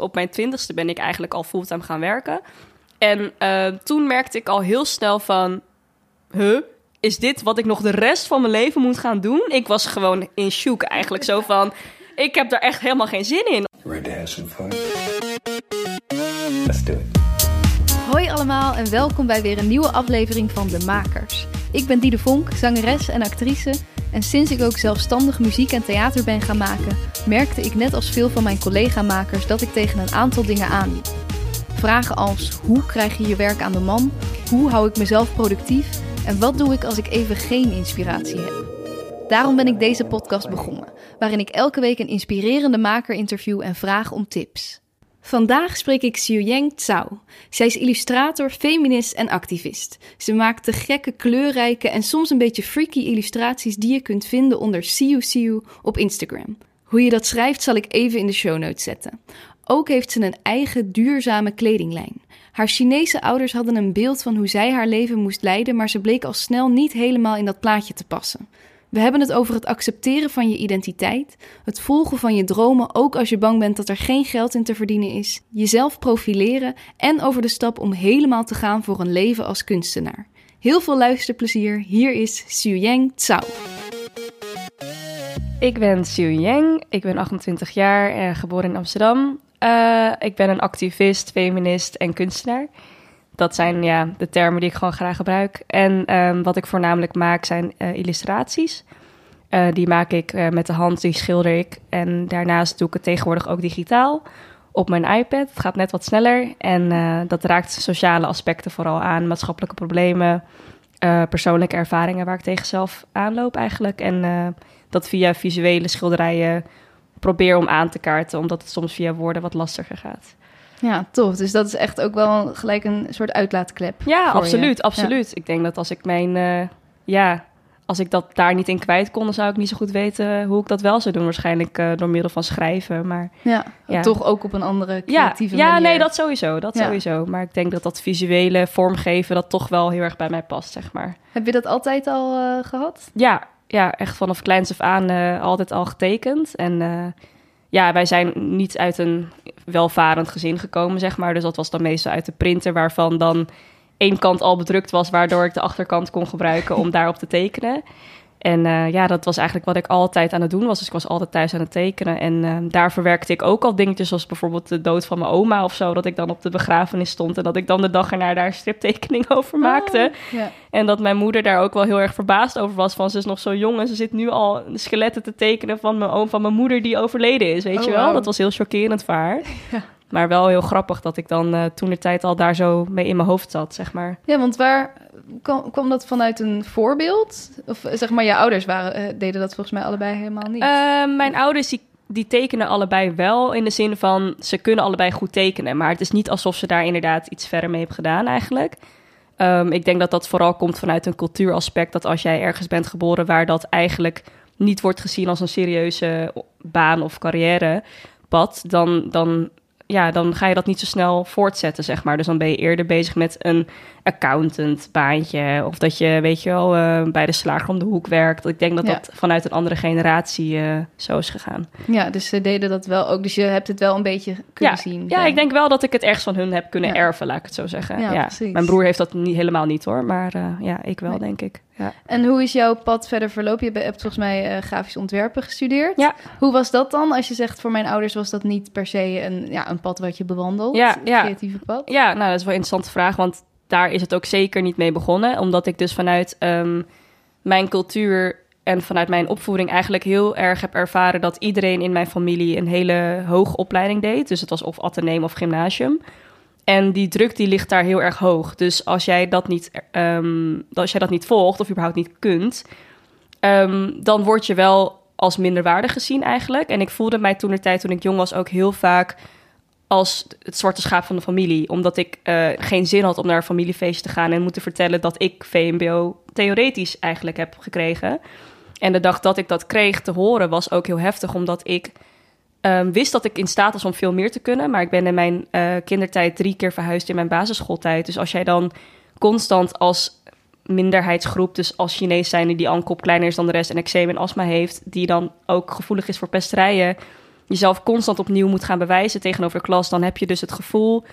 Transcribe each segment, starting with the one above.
op mijn twintigste ben ik eigenlijk al fulltime gaan werken. En uh, toen merkte ik al heel snel van... Huh? Is dit wat ik nog de rest van mijn leven moet gaan doen? Ik was gewoon in shock eigenlijk. Zo van, ik heb daar echt helemaal geen zin in. Ready to have some fun? Let's do it. Hoi allemaal en welkom bij weer een nieuwe aflevering van De Makers. Ik ben Diede Vonk, zangeres en actrice. En sinds ik ook zelfstandig muziek en theater ben gaan maken, merkte ik net als veel van mijn collega-makers dat ik tegen een aantal dingen aanliep. Vragen als hoe krijg je je werk aan de man? Hoe hou ik mezelf productief? En wat doe ik als ik even geen inspiratie heb? Daarom ben ik deze podcast begonnen, waarin ik elke week een inspirerende maker interview en vraag om tips. Vandaag spreek ik Xiuyang Tsao. Zij is illustrator, feminist en activist. Ze maakt de gekke, kleurrijke en soms een beetje freaky illustraties die je kunt vinden onder Siu Siu op Instagram. Hoe je dat schrijft zal ik even in de show notes zetten. Ook heeft ze een eigen duurzame kledinglijn. Haar Chinese ouders hadden een beeld van hoe zij haar leven moest leiden, maar ze bleek al snel niet helemaal in dat plaatje te passen. We hebben het over het accepteren van je identiteit, het volgen van je dromen, ook als je bang bent dat er geen geld in te verdienen is, jezelf profileren en over de stap om helemaal te gaan voor een leven als kunstenaar. Heel veel luisterplezier, hier is Xu Yang Tsao. Ik ben Xu Yang, ik ben 28 jaar en geboren in Amsterdam. Uh, ik ben een activist, feminist en kunstenaar. Dat zijn ja, de termen die ik gewoon graag gebruik. En um, wat ik voornamelijk maak zijn uh, illustraties. Uh, die maak ik met de hand, die schilder ik. En daarnaast doe ik het tegenwoordig ook digitaal op mijn iPad. Het gaat net wat sneller en dat raakt sociale aspecten vooral aan. Maatschappelijke problemen, persoonlijke ervaringen waar ik tegen zelf aanloop eigenlijk. En dat via visuele schilderijen probeer om aan te kaarten, omdat het soms via woorden wat lastiger gaat. Ja, tof. Dus dat is echt ook wel gelijk een soort uitlaatklep. Ja, absoluut, absoluut. Ik denk dat als ik mijn, uh, ja, als ik dat daar niet in kwijt kon, dan zou ik niet zo goed weten hoe ik dat wel zou doen. Waarschijnlijk uh, door middel van schrijven, maar... Ja, ja, toch ook op een andere creatieve ja, manier. Ja, nee, dat sowieso, dat sowieso. Maar ik denk dat dat visuele vormgeven, dat toch wel heel erg bij mij past, zeg maar. Heb je dat altijd al uh, gehad? Ja, ja, echt vanaf kleins af aan altijd al getekend. En ja, wij zijn niet uit een welvarend gezin gekomen, zeg maar. Dus dat was dan meestal uit de printer, waarvan dan één kant al bedrukt was, waardoor ik de achterkant kon gebruiken om daarop te tekenen. En uh, ja, dat was eigenlijk wat ik altijd aan het doen was. Dus ik was altijd thuis aan het tekenen. En uh, daar verwerkte ik ook al dingetjes zoals bijvoorbeeld de dood van mijn oma of zo. Dat ik dan op de begrafenis stond en dat ik dan de dag erna daar een striptekening over oh, maakte. ja. En dat mijn moeder daar ook wel heel erg verbaasd over was. Van ze is nog zo jong en ze zit nu al skeletten te tekenen van mijn oom, van mijn moeder die overleden is. Weet oh, je wel? Wow. Dat was heel chockerend voor haar. Ja. Maar wel heel grappig dat ik dan uh, toen de tijd al daar zo mee in mijn hoofd zat, zeg maar. Ja, want waar kwam dat vanuit een voorbeeld? Of zeg maar, je ouders waren, uh, deden dat volgens mij allebei helemaal niet? Uh, mijn ouders die, die tekenen allebei wel in de zin van ze kunnen allebei goed tekenen. Maar het is niet alsof ze daar inderdaad iets verder mee hebben gedaan eigenlijk. Um, ik denk dat dat vooral komt vanuit een cultuuraspect. Dat als jij ergens bent geboren waar dat eigenlijk niet wordt gezien als een serieuze baan of carrièrepad, dan, dan ja, dan ga je dat niet zo snel voortzetten, zeg maar. Dus dan ben je eerder bezig met een accountant baantje. Of dat je, weet je wel, uh, bij de slager om de hoek werkt. Ik denk dat ja. dat vanuit een andere generatie uh, zo is gegaan. Ja, dus ze deden dat wel ook. Dus je hebt het wel een beetje kunnen ja. zien. Ja, ik denk wel dat ik het ergens van hun heb kunnen erven, laat ik het zo zeggen. Ja. Mijn broer heeft dat niet, helemaal niet hoor. Maar uh, ja, ik wel, nee. denk ik. Ja. En hoe is jouw pad verder verlopen? Je hebt volgens mij grafisch ontwerpen gestudeerd. Ja. Hoe was dat dan? Als je zegt, voor mijn ouders was dat niet per se een, ja, een pad wat je bewandelt. Ja, ja. creatieve pad. Ja, nou, dat is wel een interessante vraag. Want daar is het ook zeker niet mee begonnen. Omdat ik dus vanuit um, mijn cultuur en vanuit mijn opvoeding eigenlijk heel erg heb ervaren dat iedereen in mijn familie een hele hoge opleiding deed. Dus het was of ateneum of gymnasium. En die druk die ligt daar heel erg hoog. Dus als jij dat niet, um, als jij dat niet volgt of überhaupt niet kunt, um, dan word je wel als minderwaardig gezien eigenlijk. En ik voelde mij toen de tijd toen ik jong was ook heel vaak als het zwarte schaap van de familie. Omdat ik uh, geen zin had om naar een familiefeestje te gaan en moeten vertellen dat ik VMBO theoretisch eigenlijk heb gekregen. En de dag dat ik dat kreeg te horen was ook heel heftig, omdat ik um, wist dat ik in staat was om veel meer te kunnen. Maar ik ben in mijn uh, kindertijd drie keer verhuisd in mijn basisschooltijd. Dus als jij dan constant als minderheidsgroep, dus als Chinees zijn die ankop kleiner is dan de rest en eczeem en astma heeft, die dan ook gevoelig is voor pesterijen jezelf constant opnieuw moet gaan bewijzen tegenover de klas, dan heb je dus het gevoel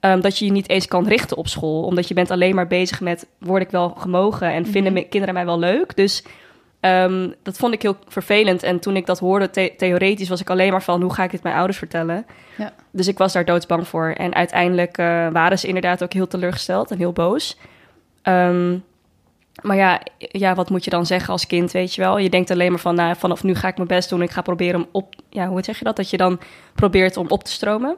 ehm, dat je je niet eens kan richten op school. Omdat je bent alleen maar bezig met, word ik wel gemogen en vinden Mhm. kinderen mij wel leuk? Dus ehm, dat vond ik heel vervelend. En toen ik dat hoorde, the- theoretisch, was ik alleen maar van, hoe ga ik dit mijn ouders vertellen? Ja. Dus ik was daar doodsbang voor. En uiteindelijk eh, waren ze inderdaad ook heel teleurgesteld en heel boos. Ehm, maar ja, ja, wat moet je dan zeggen als kind, weet je wel? Je denkt alleen maar van, nou, vanaf nu ga ik mijn best doen. Ik ga proberen om op... Ja, hoe zeg je dat? Dat je dan probeert om op te stromen.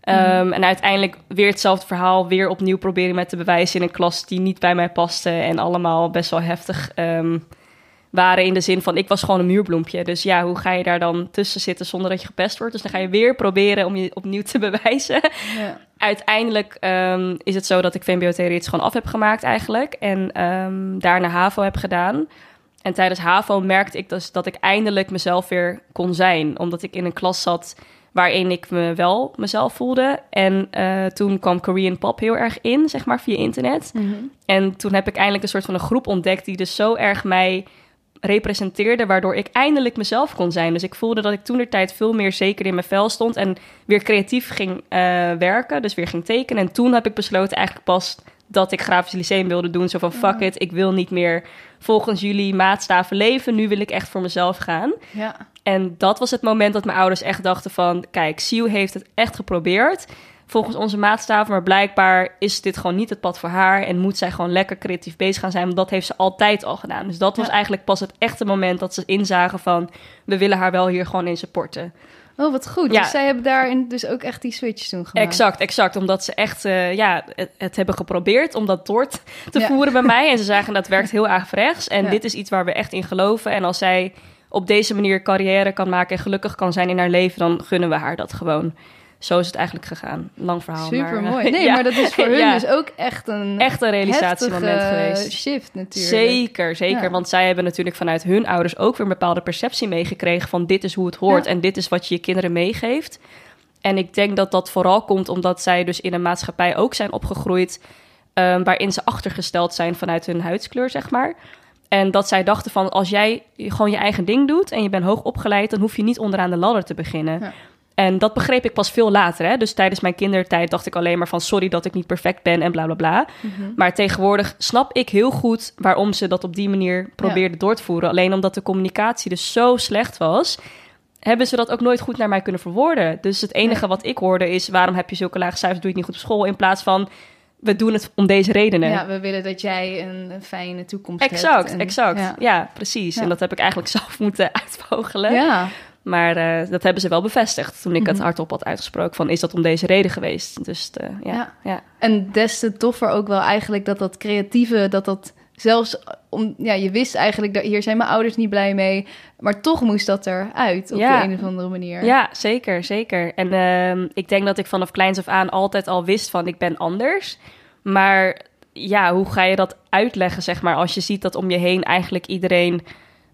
Ehm, En uiteindelijk weer hetzelfde verhaal. Weer opnieuw proberen met te bewijzen in een klas die niet bij mij paste. En allemaal best wel heftig waren in de zin van... Ik was gewoon een muurbloempje. Dus ja, hoe ga je daar dan tussen zitten zonder dat je gepest wordt? Dus dan ga je weer proberen om je opnieuw te bewijzen Ja. uiteindelijk ehm, is het zo dat ik VMBO theoretisch gewoon af heb gemaakt eigenlijk. En ehm daarna HAVO heb gedaan. En tijdens HAVO merkte ik dus dat ik eindelijk mezelf weer kon zijn. Omdat ik in een klas zat waarin ik me wel mezelf voelde. En eh, toen kwam Korean pop heel erg in, zeg maar, via internet. Mhm. En toen heb ik eindelijk een soort van een groep ontdekt die dus zo erg mij representeerde, waardoor ik eindelijk mezelf kon zijn. Dus ik voelde dat ik toen de tijd veel meer zeker in mijn vel stond en weer creatief ging eh, werken, dus weer ging tekenen. En toen heb ik besloten eigenlijk pas dat ik grafisch lyceum wilde doen. Zo van, fuck it, ik wil niet meer volgens jullie maatstaven leven. Nu wil ik echt voor mezelf gaan. Ja. En dat was het moment dat mijn ouders echt dachten van... kijk, Sue heeft het echt geprobeerd volgens onze maatstaven... maar blijkbaar is dit gewoon niet het pad voor haar... en moet zij gewoon lekker creatief bezig gaan zijn... want dat heeft ze altijd al gedaan. Dus dat was Ja. eigenlijk pas het echte moment dat ze inzagen van... we willen haar wel hier gewoon in supporten. Oh, wat goed. Ja. Dus zij hebben daarin dus ook echt die switch toen gemaakt. Exact, exact. Omdat ze echt eh, ja, het, het hebben geprobeerd om dat door te- Ja. voeren bij mij. En ze zagen dat werkt heel averechts. En Ja. dit is iets waar we echt in geloven. En als zij op deze manier carrière kan maken en gelukkig kan zijn in haar leven, dan gunnen we haar dat gewoon. Zo is het eigenlijk gegaan. Lang verhaal. Super mooi. eh, Nee, ja. maar dat is voor hun Ja. dus ook echt een Echt een realisatiemoment geweest. shift natuurlijk. Zeker, zeker. Ja. Want zij hebben natuurlijk vanuit hun ouders ook weer een bepaalde perceptie meegekregen van dit is hoe het hoort en dit is wat je je kinderen meegeeft. En ik denk dat dat vooral komt omdat zij dus in een maatschappij ook zijn opgegroeid ehm, waarin ze achtergesteld zijn vanuit hun huidskleur, zeg maar. En dat zij dachten van als jij gewoon je eigen ding doet en je bent hoog opgeleid, dan hoef je niet onderaan de ladder te beginnen. Ja. En dat begreep ik pas veel later. Hè? Dus tijdens mijn kindertijd dacht ik alleen maar van sorry dat ik niet perfect ben en bla bla bla. Mhm. Maar tegenwoordig snap ik heel goed waarom ze dat op die manier probeerden door te voeren. Alleen omdat de communicatie dus zo slecht was, hebben ze dat ook nooit goed naar mij kunnen verwoorden. Dus het enige wat ik hoorde is: waarom heb je zulke lage cijfers? Doe je het niet goed op school? In plaats van we doen het om deze redenen. Ja, we willen dat jij een, een fijne toekomst hebt. Exact, exact. Ja, Ja. precies. Ja. En dat heb ik eigenlijk zelf moeten uitvogelen. ja. Maar eh, dat hebben ze wel bevestigd toen ik het Mhm. hardop had uitgesproken. Van is dat om deze reden geweest? Dus eh, ja, Ja. ja. En des te toffer ook wel eigenlijk dat dat creatieve, dat dat zelfs om, ja, je wist eigenlijk dat hier zijn mijn ouders niet blij mee, maar toch moest dat eruit op Ja. de een of andere manier. Ja, zeker, zeker. En ehm, ik denk dat ik vanaf kleins af aan altijd al wist van ik ben anders. Maar ja, hoe ga je dat uitleggen, zeg maar, als je ziet dat om je heen eigenlijk iedereen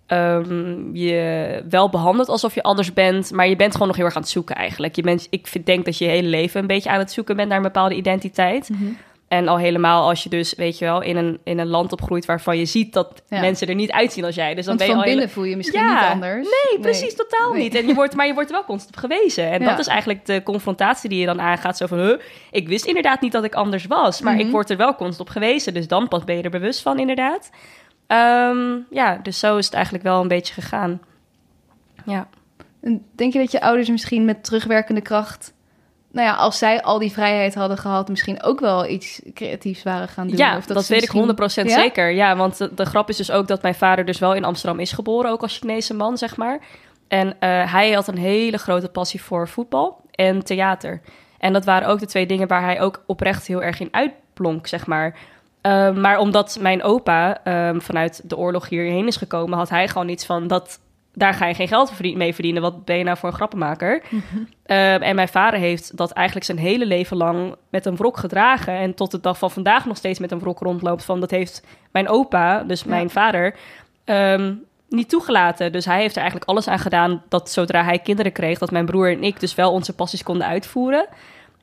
ehm, je wel behandelt alsof je anders bent, maar je bent gewoon nog heel erg aan het zoeken eigenlijk. Je bent, ik denk dat je je hele leven een beetje aan het zoeken bent naar een bepaalde identiteit. Mhm. En al helemaal als je dus, weet je wel, in een, in een land opgroeit waarvan je ziet dat Ja. mensen er niet uitzien als jij. Dus dan Want ben je van al hele- binnen voel je misschien Ja. niet anders. Nee, precies, totaal Nee. niet. En je wordt, maar je wordt er wel constant op gewezen. En Ja. dat is eigenlijk de confrontatie die je dan aangaat. Zo van, huh, ik wist inderdaad niet dat ik anders was. Maar Mhm. ik word er wel constant op gewezen. Dus dan pas ben je er bewust van, inderdaad. Ehm, ja, dus zo is het eigenlijk wel een beetje gegaan. Ja. En Denk je dat je ouders misschien met terugwerkende kracht, nou ja, als zij al die vrijheid hadden gehad, misschien ook wel iets creatiefs waren gaan doen? Ja, Of dat, ze weet ik misschien- 100% Ja? zeker. Ja, want de, de grap is dus ook dat mijn vader dus wel in Amsterdam is geboren, ook als Chinese man, zeg maar. En eh, hij had een hele grote passie voor voetbal en theater. En dat waren ook de twee dingen waar hij ook oprecht heel erg in uitblonk, zeg maar. Eh, maar omdat mijn opa ehm, vanuit de oorlog hierheen is gekomen, had hij gewoon iets van dat. Daar ga je geen geld mee verdienen. Wat ben je nou voor een grappenmaker? Eh, en mijn vader heeft dat eigenlijk zijn hele leven lang met een wrok gedragen. En tot de dag van vandaag nog steeds met een wrok rondloopt. Van dat heeft mijn opa, dus mijn vader, ehm, niet toegelaten. Dus hij heeft er eigenlijk alles aan gedaan dat zodra hij kinderen kreeg, dat mijn broer en ik dus wel onze passies konden uitvoeren.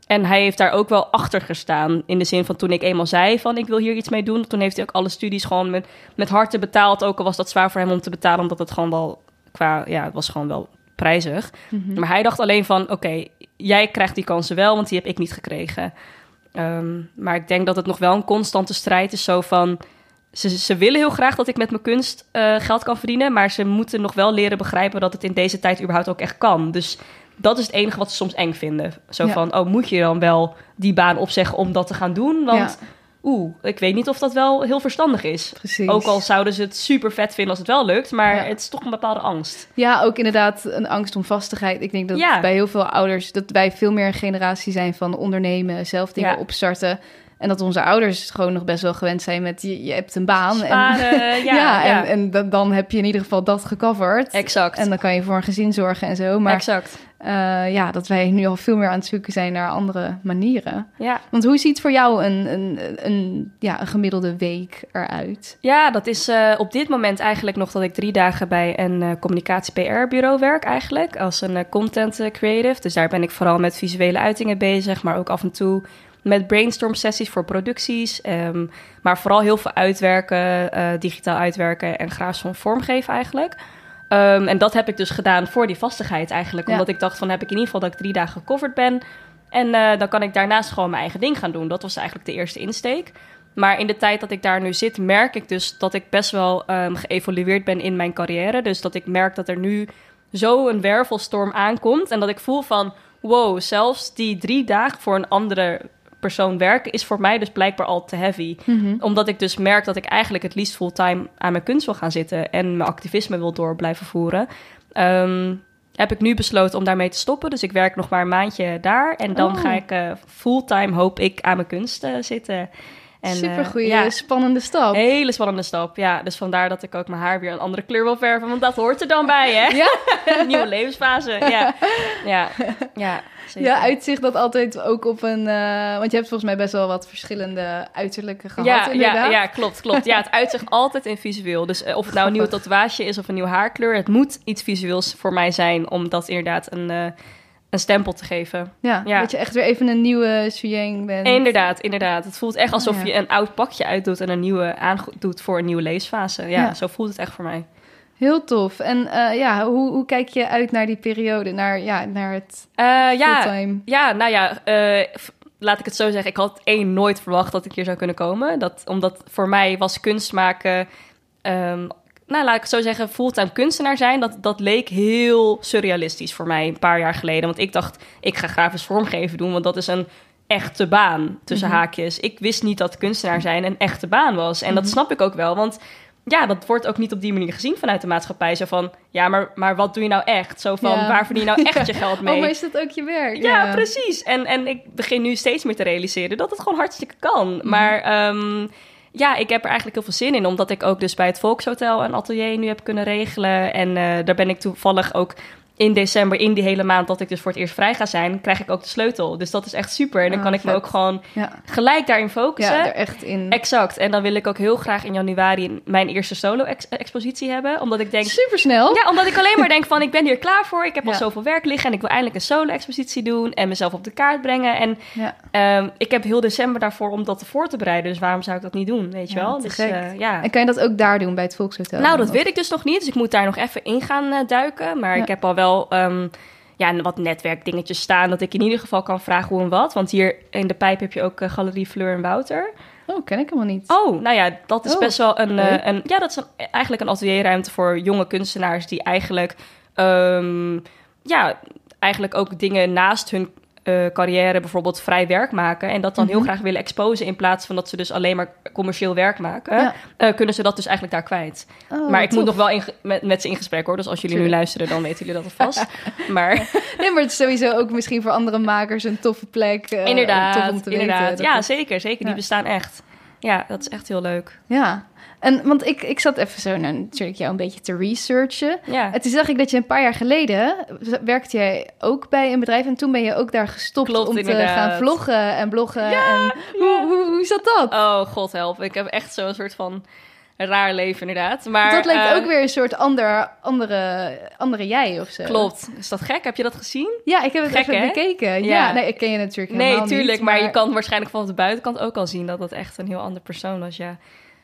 En hij heeft daar ook wel achter gestaan. In de zin van toen ik eenmaal zei van ik wil hier iets mee doen. Toen heeft hij ook alle studies gewoon met, met harte betaald. Ook al was dat zwaar voor hem om te betalen. Omdat het gewoon wel qua, ja, het was gewoon wel prijzig. Mhm. Maar hij dacht alleen van, oké, jij krijgt die kansen wel, want die heb ik niet gekregen. Ehm, maar ik denk dat het nog wel een constante strijd is, zo van... Ze, ze willen heel graag dat ik met mijn kunst eh, geld kan verdienen, maar ze moeten nog wel leren begrijpen dat het in deze tijd überhaupt ook echt kan. Dus dat is het enige wat ze soms eng vinden. Zo Ja. van, oh, moet je dan wel die baan opzeggen om dat te gaan doen? Want oeh, ik weet niet of dat wel heel verstandig is. Precies. Ook al zouden ze het super vet vinden als het wel lukt, maar Ja. het is toch een bepaalde angst. Ja, ook inderdaad een angst om vastigheid. Ik denk dat bij heel veel ouders, dat wij veel meer een generatie zijn van ondernemen, zelf dingen Ja. opstarten. En dat onze ouders gewoon nog best wel gewend zijn met je, je hebt een baan. Sparen, en, ja, ja, en, en dan- dan heb je in ieder geval dat gecoverd. exact. En dan kan je voor een gezin zorgen en zo. Maar exact. eh, ja, dat wij nu al veel meer aan het zoeken zijn naar andere manieren. Ja. Want hoe ziet voor jou een, een, een, ja, een gemiddelde week eruit? ja, dat is eh, op dit moment eigenlijk nog dat ik drie dagen bij een eh, communicatie-PR-bureau werk eigenlijk. Als een content creative. Dus daar ben ik vooral met visuele uitingen bezig, maar ook af en toe met brainstorm sessies voor producties. ehm, maar vooral heel veel uitwerken, eh, digitaal uitwerken en grafisch van vormgeven eigenlijk. Ehm, en dat heb ik dus gedaan voor die vastigheid eigenlijk. Ja. Omdat ik dacht van heb ik in ieder geval dat ik drie dagen gecoverd ben. En eh, dan kan ik daarnaast gewoon mijn eigen ding gaan doen. Dat was eigenlijk de eerste insteek. Maar in de tijd dat ik daar nu zit, merk ik dus dat ik best wel ehm, geëvolueerd ben in mijn carrière. Dus dat ik merk dat er nu zo een wervelstorm aankomt. En dat ik voel van, wow, zelfs die drie dagen voor een andere persoon werken... is voor mij dus blijkbaar al te heavy. Omdat ik dus merk dat ik eigenlijk het liefst fulltime aan mijn kunst wil gaan zitten... en mijn activisme wil door blijven voeren. Ehm, heb ik nu besloten om daarmee te stoppen. Dus ik werk nog maar een maandje daar. En dan Oh. ga ik eh, fulltime, hoop ik, aan mijn kunst eh, zitten. En, eh, ja, spannende stap. hele spannende stap. Ja, dus vandaar dat ik ook mijn haar weer een andere kleur wil verven. Want dat hoort er dan bij, hè? Ja? nieuwe levensfase. Ja, ja, ja. zeker. Ja, uitzicht dat altijd ook op een... eh, want je hebt volgens mij best wel wat verschillende uiterlijke gehad, ja, inderdaad. ja, ja, klopt, klopt. Ja, het uitzicht altijd in visueel. Dus eh, of het nou een nieuwe tatoeage is of een nieuwe haarkleur, het moet iets visueels voor mij zijn om dat inderdaad een, een stempel te geven. Ja, Ja. dat je echt weer even een nieuwe Suyang bent. Inderdaad, inderdaad. Het voelt echt alsof Oh, ja. je een oud pakje uitdoet en een nieuwe aandoet voor een nieuwe levensfase. Ja, Ja. zo voelt het echt voor mij. Heel tof. En eh, ja, hoe, hoe kijk je uit naar die periode? Naar, ja, naar het Eh, ja, fulltime? Ja, nou ja, eh, laat ik het zo zeggen. Ik had één nooit verwacht dat ik hier zou kunnen komen. Dat, omdat voor mij was kunst maken... ehm, nou, laat ik het zo zeggen, fulltime kunstenaar zijn... Dat, dat leek heel surrealistisch voor mij een paar jaar geleden. Want ik dacht, ik ga grafisch vormgeven doen... want dat is een echte baan, tussen Mhm. haakjes. Ik wist niet dat kunstenaar zijn een echte baan was. En dat Mhm. snap ik ook wel, want... Ja, dat wordt ook niet op die manier gezien vanuit de maatschappij. Zo van, ja, maar, maar wat doe je nou echt? Zo van, Ja. waar verdien je nou echt je geld mee? Oh, maar is dat ook je werk? Ja, precies. En, en ik begin nu steeds meer te realiseren dat het gewoon hartstikke kan. Mhm. Maar ehm, ja, ik heb er eigenlijk heel veel zin in. Omdat ik ook dus bij het Volkshotel een atelier nu heb kunnen regelen. En eh, daar ben ik toevallig ook in december, in die hele maand dat ik dus voor het eerst vrij ga zijn, krijg ik ook de sleutel. Dus dat is echt super. En dan Ah, kan ik me ook gewoon Ja, gelijk daarin focussen. ja er echt in. Exact. En dan wil ik ook heel graag in januari mijn eerste solo-expositie hebben. Omdat ik denk, Super snel. ja, omdat ik alleen maar denk van, ik ben hier klaar voor. Ik heb al zoveel werk liggen en ik wil eindelijk een solo-expositie doen en mezelf op de kaart brengen. En Ja. ehm, ik heb heel december daarvoor om dat voor te bereiden. Dus waarom zou ik dat niet doen, weet je wel? Dus eh, ja. En kan je dat ook daar doen bij het Volkshotel? Nou, dat Of- weet ik dus nog niet. Dus ik moet daar nog even in gaan eh, duiken. Maar ik heb al wel ehm, ja, wat netwerkdingetjes staan... dat ik in ieder geval kan vragen hoe en wat. Want hier in de pijp heb je ook eh, Galerie Fleur en Wouter. Oh, ken ik helemaal niet. Oh, nou ja, dat is Oh, best wel een, eh, een... Ja, dat is een- eigenlijk een atelierruimte voor jonge kunstenaars... die eigenlijk, ehm, ja, eigenlijk ook dingen naast hun eh, carrière... bijvoorbeeld vrij werk maken... en dat dan heel Mhm. graag willen exposen... in plaats van dat ze dus alleen maar commercieel werk maken... Ja. eh, kunnen ze dat dus eigenlijk daar kwijt. Oh, maar ik tof. moet nog wel in, met, met ze in gesprek hoor. Dus als jullie nu luisteren, dan weten jullie dat alvast. maar Nee, maar het is sowieso ook misschien voor andere makers een toffe plek. eh, inderdaad, om te inderdaad. weten. ja, zeker, zeker. Die bestaan echt. Ja, dat is echt heel leuk. Ja. En want ik, ik zat even zo naar, natuurlijk jou een beetje te researchen. Ja. En toen zag ik dat je een paar jaar geleden werkte jij ook bij een bedrijf en toen ben je ook daar gestopt Klopt, om te gaan vloggen en bloggen. en hoe, hoe, hoe is dat dat? Oh, god help. Ik heb echt zo'n soort van raar leven inderdaad. Maar, dat lijkt eh, ook weer een soort ander, andere, andere jij of zo. Klopt. Is dat gek? Heb je dat gezien? Ja, ik heb het Gek, even hè? bekeken. Ja. Ja. nee, ik ken je natuurlijk Nee, helemaal tuurlijk. niet, maar... je kan waarschijnlijk van de buitenkant ook al zien dat dat echt een heel ander persoon was, ja.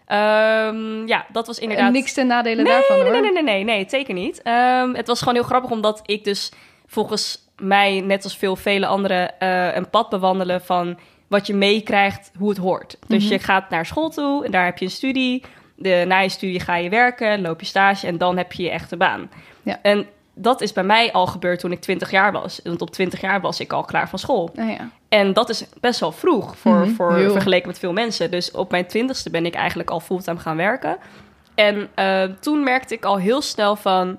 Ehm, ja, dat was inderdaad... En niks ten nadele nee, daarvan, hoor. Nee, nee, nee, nee, nee, zeker niet. Ehm, het was gewoon heel grappig, omdat ik dus volgens mij, net als veel vele anderen, eh, een pad bewandelen van wat je meekrijgt, hoe het hoort. Dus Mhm. je gaat naar school toe en daar heb je een studie. De, na je studie ga je werken, loop je stage en dan heb je je echte baan. Ja. En dat is bij mij al gebeurd toen ik 20 jaar was. Want op 20 jaar was ik al klaar van school. Nou ja. En dat is best wel vroeg voor, Mhm, voor heel. vergeleken met veel mensen. Dus op mijn twintigste ben ik eigenlijk al fulltime gaan werken. En eh, toen merkte ik al heel snel van...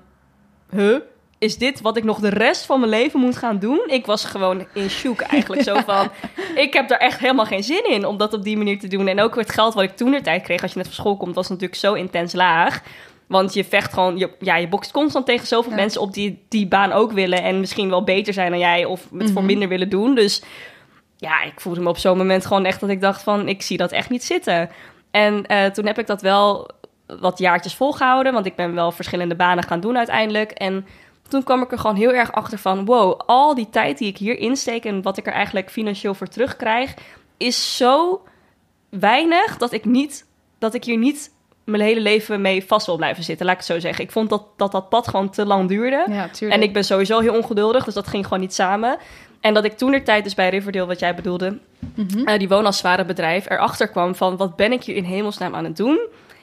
Huh? Is dit wat ik nog de rest van mijn leven moet gaan doen? Ik was gewoon in shock eigenlijk. Zo van, ik heb daar echt helemaal geen zin in om dat op die manier te doen. En ook het geld wat ik toen de tijd kreeg als je net van school komt... was natuurlijk zo intens laag. Want je vecht gewoon, je, ja, je bokst constant tegen zoveel Ja. mensen op die die baan ook willen. En misschien wel beter zijn dan jij of het voor Mhm. minder willen doen. Dus ja, ik voelde me op zo'n moment gewoon echt dat ik dacht van, ik zie dat echt niet zitten. En eh, toen heb ik dat wel wat jaartjes volgehouden, want ik ben wel verschillende banen gaan doen uiteindelijk. En toen kwam ik er gewoon heel erg achter van, wow, al die tijd die ik hier insteek en wat ik er eigenlijk financieel voor terugkrijg, is zo weinig dat ik niet, dat ik hier niet mijn hele leven mee vast wil blijven zitten, laat ik het zo zeggen. Ik vond dat dat, dat pad gewoon te lang duurde. Ja. En ik ben sowieso heel ongeduldig, dus dat ging gewoon niet samen. En dat ik toen de tijd dus bij Riverdale, wat jij bedoelde, Mhm. eh, die woonafzware bedrijf, erachter kwam van wat ben ik hier in hemelsnaam aan het doen?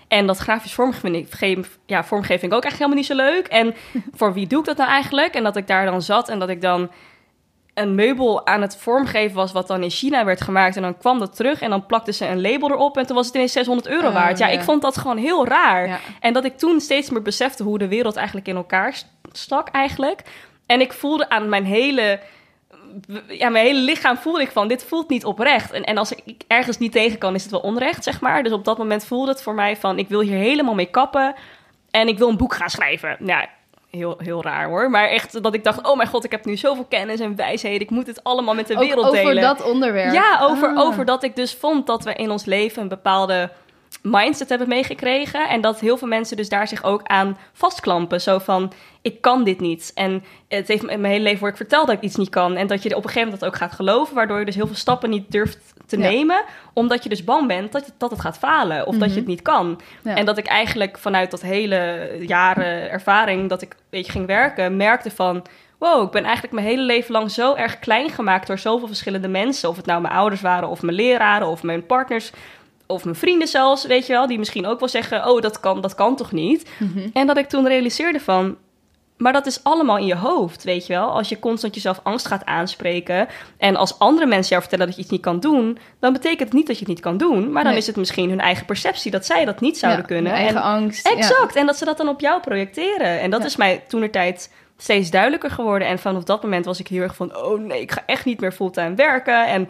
En dat grafisch vormgeving, ge- ja, vormgeving ook eigenlijk helemaal niet zo leuk. En voor wie doe ik dat nou eigenlijk? En dat ik daar dan zat en dat ik dan een meubel aan het vormgeven was... wat dan in China werd gemaakt. En dan kwam dat terug en dan plakte ze een label erop... en toen was het ineens 600 euro Oh, waard. Ja, ja. ik vond dat gewoon heel raar. Ja. En dat ik toen steeds meer besefte hoe de wereld eigenlijk in elkaar st- stak eigenlijk. En ik voelde aan mijn hele... Ja, mijn hele lichaam voelde ik van, dit voelt niet oprecht. En, en als ik ergens niet tegen kan, is het wel onrecht, zeg maar. Dus op dat moment voelde het voor mij van, ik wil hier helemaal mee kappen. En ik wil een boek gaan schrijven. Nou, heel, heel raar hoor. Maar echt dat ik dacht, oh mijn god, ik heb nu zoveel kennis en wijsheden. Ik moet het allemaal met de Ook wereld over delen. dat onderwerp. Ja, over, Ah. over dat ik dus vond dat we in ons leven een bepaalde mindset hebben meegekregen. En dat heel veel mensen dus daar zich ook aan vastklampen. Zo van, ik kan dit niet. En het heeft mijn hele leven wordt ik verteld dat ik iets niet kan. En dat je op een gegeven moment dat ook gaat geloven. Waardoor je dus heel veel stappen niet durft te Ja. nemen. Omdat je dus bang bent dat, dat het gaat falen. Of dat je Mhm. het niet kan. Ja. En dat ik eigenlijk vanuit dat hele jaren ervaring dat ik een beetje ging werken, merkte van. Wow, ik ben eigenlijk mijn hele leven lang zo erg klein gemaakt door zoveel verschillende mensen. Of het nou mijn ouders waren, of mijn leraren, of mijn partners, of mijn vrienden zelfs, weet je wel. Die misschien ook wel zeggen, oh, dat kan, dat kan toch niet? Mhm. En dat ik toen realiseerde van, maar dat is allemaal in je hoofd, weet je wel. Als je constant jezelf angst gaat aanspreken... en als andere mensen jou vertellen dat je iets niet kan doen... dan betekent het niet dat je het niet kan doen... maar dan Nee. is het misschien hun eigen perceptie dat zij dat niet zouden Ja, kunnen. eigen En- angst. ja. Exact, en dat ze dat dan op jou projecteren. En dat Ja. is mij toenertijd steeds duidelijker geworden. En vanaf dat moment was ik heel erg van... oh nee, ik ga echt niet meer fulltime werken... en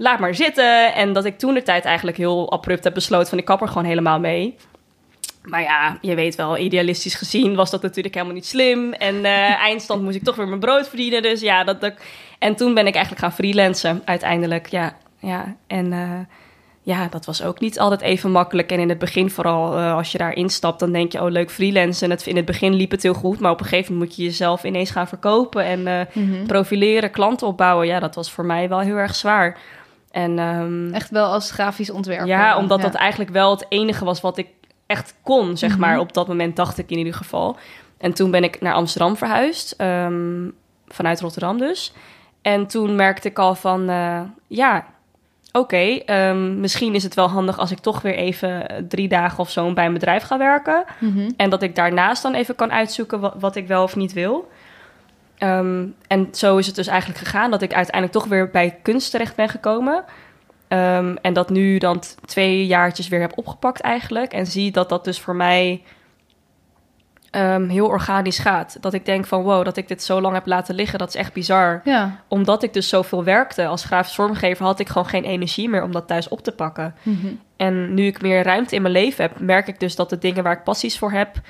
laat maar zitten. En dat ik toen de tijd eigenlijk heel abrupt heb besloten... van ik kap er gewoon helemaal mee... Maar ja, je weet wel, idealistisch gezien was dat natuurlijk helemaal niet slim. En eh, eindstand moest ik toch weer mijn brood verdienen. Dus ja, dat, dat... En toen ben ik eigenlijk gaan freelancen uiteindelijk. Ja, ja. En eh, ja, dat was ook niet altijd even makkelijk. En in het begin vooral, eh, als je daar instapt, dan denk je... oh, leuk freelancen. En het, in het begin liep het heel goed. Maar op een gegeven moment moet je jezelf ineens gaan verkopen... en Mhm. profileren, klanten opbouwen. Ja, dat was voor mij wel heel erg zwaar. En ehm, Echt wel als grafisch ontwerper. ja, omdat Ja. dat eigenlijk wel het enige was wat ik echt kon, zeg Mhm. maar. Op dat moment dacht ik in ieder geval. En toen ben ik naar Amsterdam verhuisd, ehm, vanuit Rotterdam dus. En toen merkte ik al van, eh, ja, oké, ehm, misschien is het wel handig als ik toch weer even eh, drie dagen of zo bij een bedrijf ga werken. Mhm. En dat ik daarnaast dan even kan uitzoeken wat, wat ik wel of niet wil. Ehm, en zo is het dus eigenlijk gegaan dat ik uiteindelijk toch weer bij kunst terecht ben gekomen. Ehm, en dat nu dan twee jaartjes weer heb opgepakt eigenlijk. En zie dat dat dus voor mij ehm, heel organisch gaat. Dat ik denk van wow, dat ik dit zo lang heb laten liggen, dat is echt bizar. Ja. Omdat ik dus zoveel werkte als grafisch vormgever, had ik gewoon geen energie meer om dat thuis op te pakken. Mhm. En nu ik meer ruimte in mijn leven heb, merk ik dus dat de dingen waar ik passies voor heb,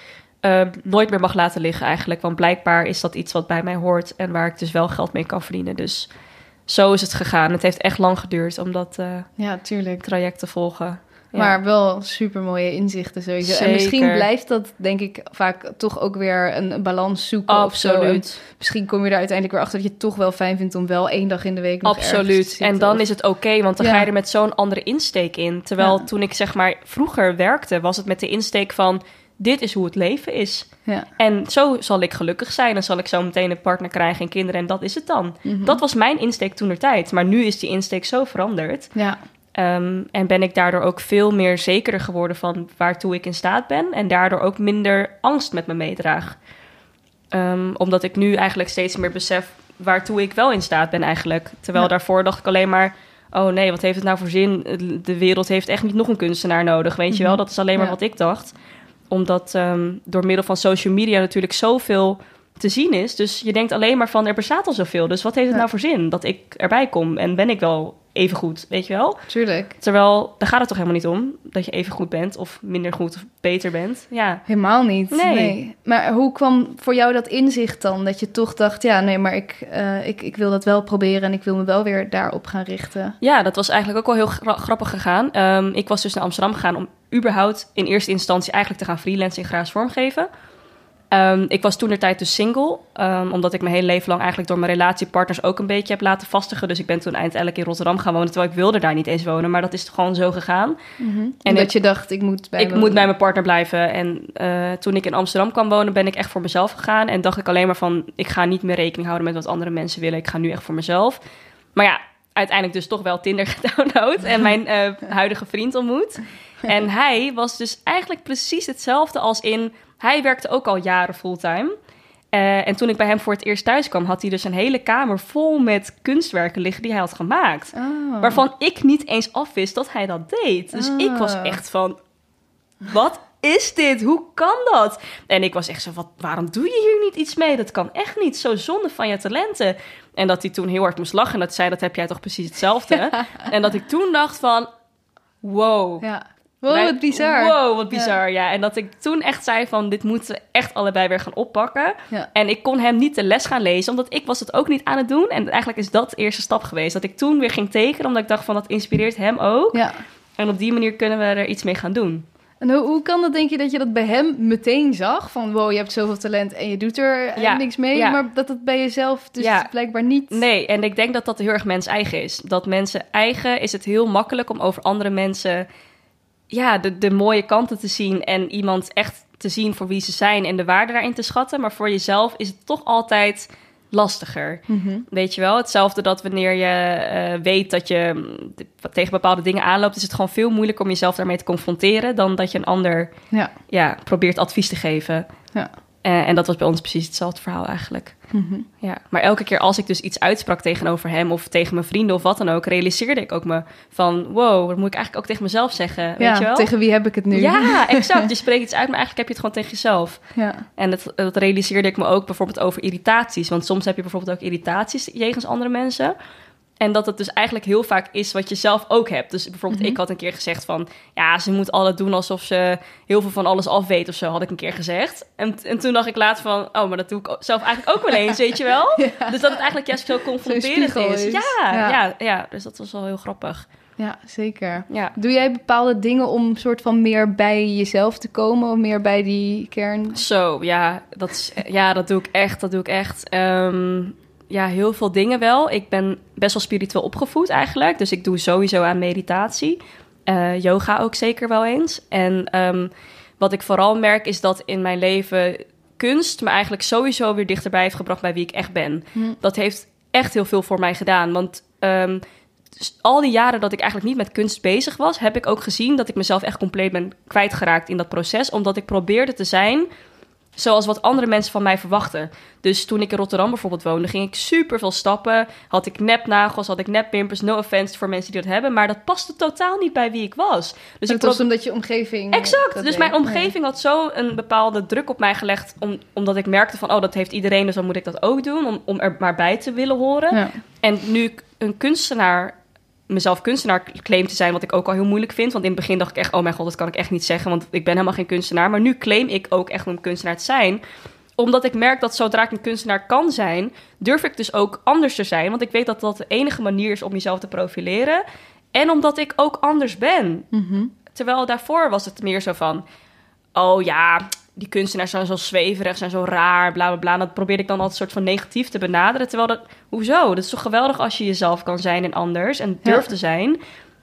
eh, nooit meer mag laten liggen eigenlijk. Want blijkbaar is dat iets wat bij mij hoort en waar ik dus wel geld mee kan verdienen. Dus zo is het gegaan. Het heeft echt lang geduurd om dat eh, ja, tuurlijk. traject te volgen. Ja. Maar wel super mooie inzichten sowieso. En misschien blijft dat, denk ik, vaak toch ook weer een, een balans zoeken of zo. En Absoluut. misschien kom je er uiteindelijk weer achter dat je het toch wel fijn vindt om wel één dag in de week nog Absoluut. En dan Of- is het oké, want dan Ja. ga je er met zo'n andere insteek in. Terwijl Ja. toen ik zeg maar vroeger werkte, was het met de insteek van dit is hoe het leven is. Ja. En zo zal ik gelukkig zijn. Dan zal ik zo meteen een partner krijgen en kinderen en dat is het dan. Mhm. Dat was mijn insteek toen tijd. Maar nu is die insteek zo veranderd. Ja, Ehm, en ben ik daardoor ook veel meer zekerder geworden van waartoe ik in staat ben. En daardoor ook minder angst met me meedraag. Ehm, omdat ik nu eigenlijk steeds meer besef waartoe ik wel in staat ben eigenlijk. Terwijl Ja. daarvoor dacht ik alleen maar... oh nee, wat heeft het nou voor zin? De wereld heeft echt niet nog een kunstenaar nodig, weet je wel? Mhm. Dat is alleen maar Ja. wat ik dacht. Omdat ehm, door middel van social media natuurlijk zoveel te zien is. Dus je denkt alleen maar van, er bestaat al zoveel. Dus wat heeft het Ja. nou voor zin dat ik erbij kom? En ben ik wel even goed, weet je wel? tuurlijk. Terwijl, daar gaat het toch helemaal niet om. Dat je even goed bent of minder goed of beter bent. Ja, Helemaal niet. Nee. Nee. Maar hoe kwam voor jou dat inzicht dan? Dat je toch dacht, ja, nee, maar ik, eh, ik, ik wil dat wel proberen en ik wil me wel weer daarop gaan richten. ja dat was eigenlijk ook wel heel gra- grappig gegaan. Ehm, ik was dus naar Amsterdam gegaan om überhaupt in eerste instantie eigenlijk te gaan freelancen in grafisch vormgeven. Ehm, ik was toen de tijd dus single, ehm, omdat ik mijn hele leven lang eigenlijk door mijn relatiepartners ook een beetje heb laten vastigen. Dus ik ben toen uiteindelijk in Rotterdam gaan wonen, terwijl ik wilde daar niet eens wonen, maar dat is gewoon zo gegaan. En En dat je dacht, ik moet bij ik moet bij mijn partner blijven. En eh, toen ik in Amsterdam kwam wonen, ben ik echt voor mezelf gegaan. En dacht ik alleen maar van, ik ga niet meer rekening houden met wat andere mensen willen. Ik ga nu echt voor mezelf. Maar ja, uiteindelijk dus toch wel Tinder gedownload en mijn eh, huidige vriend ontmoet. En hij was dus eigenlijk precies hetzelfde als in... Hij werkte ook al jaren fulltime. Eh, en toen ik bij hem voor het eerst thuis kwam, had hij dus een hele kamer vol met kunstwerken liggen die hij had gemaakt. Oh. Waarvan ik niet eens afwist dat hij dat deed. Dus ik was Ah. echt van, wat is dit? Hoe kan dat? En ik was echt zo, wat, waarom doe je hier niet iets mee? Dat kan echt niet. Zo zonde van je talenten. En dat hij toen heel hard moest lachen. En dat zei, dat heb jij toch precies hetzelfde? en dat ik toen dacht van, wow. Ja. Wow, Wij- wat bizar. Wow, wat bizar, ja. En dat ik toen echt zei van, dit moeten we echt allebei weer gaan oppakken. Ja. En ik kon hem niet de les gaan lezen, omdat ik was het ook niet aan het doen. En eigenlijk is dat de eerste stap geweest. Dat ik toen weer ging tekenen, omdat ik dacht van, dat inspireert hem ook. Ja. En op die manier kunnen we er iets mee gaan doen. En hoe, hoe kan dat, denk je, dat je dat bij hem meteen zag? Van, wow, je hebt zoveel talent en je doet er eh, Ja, niks mee. ja. Maar dat het bij jezelf dus Ja. blijkbaar niet... Nee, en ik denk dat dat heel erg mens eigen is. Dat mensen eigen is het heel makkelijk om over andere mensen ja, de, de mooie kanten te zien en iemand echt te zien voor wie ze zijn en de waarde daarin te schatten. Maar voor jezelf is het toch altijd lastiger. Mhm. Weet je wel, hetzelfde dat wanneer je eh, weet dat je mm, tegen bepaalde dingen aanloopt, is het gewoon veel moeilijker om jezelf daarmee te confronteren dan dat je een ander Ja. ja, probeert advies te geven. Ja. Eh, en dat was bij ons precies hetzelfde verhaal eigenlijk. Mhm. Ja, maar elke keer als ik dus iets uitsprak tegenover hem of tegen mijn vrienden of wat dan ook, realiseerde ik ook me van, wow, dat moet ik eigenlijk ook tegen mezelf zeggen, weet ja, je wel? tegen wie heb ik het nu? Ja, exact. Je spreekt iets uit, maar eigenlijk heb je het gewoon tegen jezelf. Ja. En dat, dat realiseerde ik me ook bijvoorbeeld over irritaties. Want soms heb je bijvoorbeeld ook irritaties jegens andere mensen. En dat het dus eigenlijk heel vaak is wat je zelf ook hebt. Dus bijvoorbeeld, Mhm. ik had een keer gezegd van... ja, ze moet alles doen alsof ze heel veel van alles af weet of zo, had ik een keer gezegd. En, en toen dacht ik later van, oh, maar dat doe ik zelf eigenlijk ook wel eens, weet je wel? Ja. Dus dat het eigenlijk juist zo confronterend is. is. Ja, Ja. ja. Ja, dus dat was wel heel grappig. ja, zeker. Ja. Doe jij bepaalde dingen om soort van meer bij jezelf te komen? Of meer bij die kern? Zo, ja, dat, is, ja, dat doe ik echt. Dat doe ik echt. Ehm, ja, heel veel dingen wel. Ik ben best wel spiritueel opgevoed eigenlijk. Dus ik doe sowieso aan meditatie. Eh, yoga ook zeker wel eens. En ehm, wat ik vooral merk is dat in mijn leven kunst me eigenlijk sowieso weer dichterbij heeft gebracht bij wie ik echt ben. Hm. Dat heeft echt heel veel voor mij gedaan. Want ehm, dus al die jaren dat ik eigenlijk niet met kunst bezig was, heb ik ook gezien dat ik mezelf echt compleet ben kwijtgeraakt in dat proces. Omdat ik probeerde te zijn zoals wat andere mensen van mij verwachten. Dus toen ik in Rotterdam bijvoorbeeld woonde, ging ik super veel stappen. Had ik nepnagels, had ik nepwimpers. No offense voor mensen die dat hebben, maar dat paste totaal niet bij wie ik was. Dus ik het was omdat je omgeving... Exact. Dus deed. mijn omgeving had zo een bepaalde druk op mij gelegd, om, omdat ik merkte van, oh, dat heeft iedereen, dus dan moet ik dat ook doen, om, om er maar bij te willen horen. Ja. En nu ik een kunstenaar, mezelf kunstenaar claim te zijn, wat ik ook al heel moeilijk vind. Want in het begin dacht ik echt, oh mijn god, dat kan ik echt niet zeggen, want ik ben helemaal geen kunstenaar. Maar nu claim ik ook echt om kunstenaar te zijn omdat ik merk dat zodra ik een kunstenaar kan zijn, durf ik dus ook anders te zijn. Want ik weet dat dat de enige manier is om jezelf te profileren. En omdat ik ook anders ben. Mhm. Terwijl daarvoor was het meer zo van... Oh ja, die kunstenaars zijn zo zweverig, zijn zo raar, bla bla bla. En dat probeerde ik dan altijd soort van negatief te benaderen. Terwijl dat, hoezo? Dat is toch geweldig als je jezelf kan zijn en anders en durft te zijn.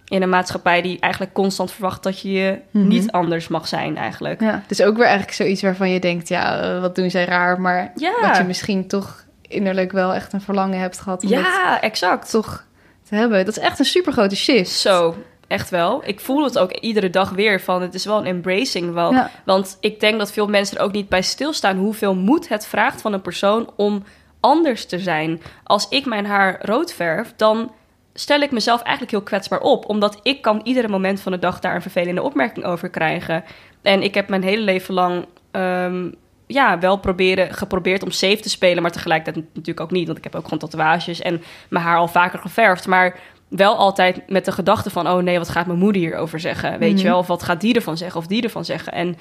In een maatschappij die eigenlijk constant verwacht dat je je Mhm. niet anders mag zijn, eigenlijk. Ja, dus ook weer eigenlijk zoiets waarvan je denkt, ja, eh, wat doen zij raar, maar Ja. wat je misschien toch innerlijk wel echt een verlangen hebt gehad om Ja, exact. toch te hebben. Dat is echt een super grote shift. Zo, echt wel. Ik voel het ook iedere dag weer van het is wel een embracing wel. Ja. Want ik denk dat veel mensen er ook niet bij stilstaan hoeveel moed het vraagt van een persoon om anders te zijn. Als ik mijn haar rood verf, dan stel ik mezelf eigenlijk heel kwetsbaar op. Omdat ik kan iedere moment van de dag daar een vervelende opmerking over krijgen. En ik heb mijn hele leven lang ehm, ja, wel proberen, geprobeerd om safe te spelen, maar tegelijkertijd natuurlijk ook niet. Want ik heb ook gewoon tatoeages en mijn haar al vaker geverfd. Maar wel altijd met de gedachte van, oh nee, wat gaat mijn moeder hierover zeggen? Weet Mhm. je wel, of wat gaat die ervan zeggen of die ervan zeggen? En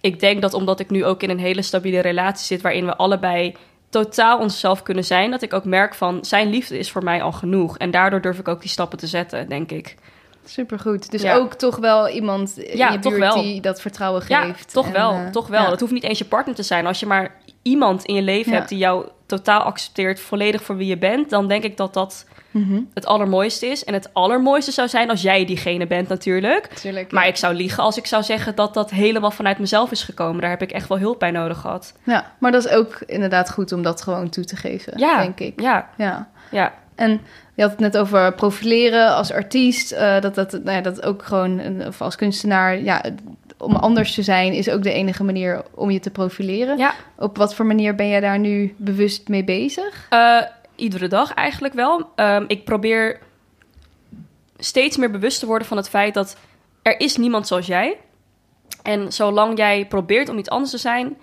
ik denk dat omdat ik nu ook in een hele stabiele relatie zit... waarin we allebei totaal onszelf kunnen zijn... dat ik ook merk van, zijn liefde is voor mij al genoeg. En daardoor durf ik ook die stappen te zetten, denk ik. Supergoed. Dus Ja. ook toch wel iemand in Ja, je buurt wel. die dat vertrouwen Ja, geeft. toch En, wel, eh, toch wel. ja. Dat hoeft niet eens je partner te zijn. Als je maar iemand in je leven hebt die jou totaal accepteert... volledig voor wie je bent... dan denk ik dat dat Mhm. het allermooiste is. En het allermooiste zou zijn als jij diegene bent natuurlijk... Tuurlijk. Maar ik zou liegen als ik zou zeggen dat dat helemaal vanuit mezelf is gekomen. Daar heb ik echt wel hulp bij nodig gehad. Ja, maar dat is ook inderdaad goed om dat gewoon toe te geven, Ja, denk ik. Ja, Ja. ja. En je had het net over profileren als artiest. eh, dat, dat, nou ja, dat ook gewoon, een, of als kunstenaar, ja, om anders te zijn is ook de enige manier om je te profileren. ja. Op wat voor manier ben jij daar nu bewust mee bezig? Eh, iedere dag eigenlijk wel. Ehm, ik probeer steeds meer bewust te worden van het feit dat er is niemand zoals jij. En zolang jij probeert om iets anders te zijn,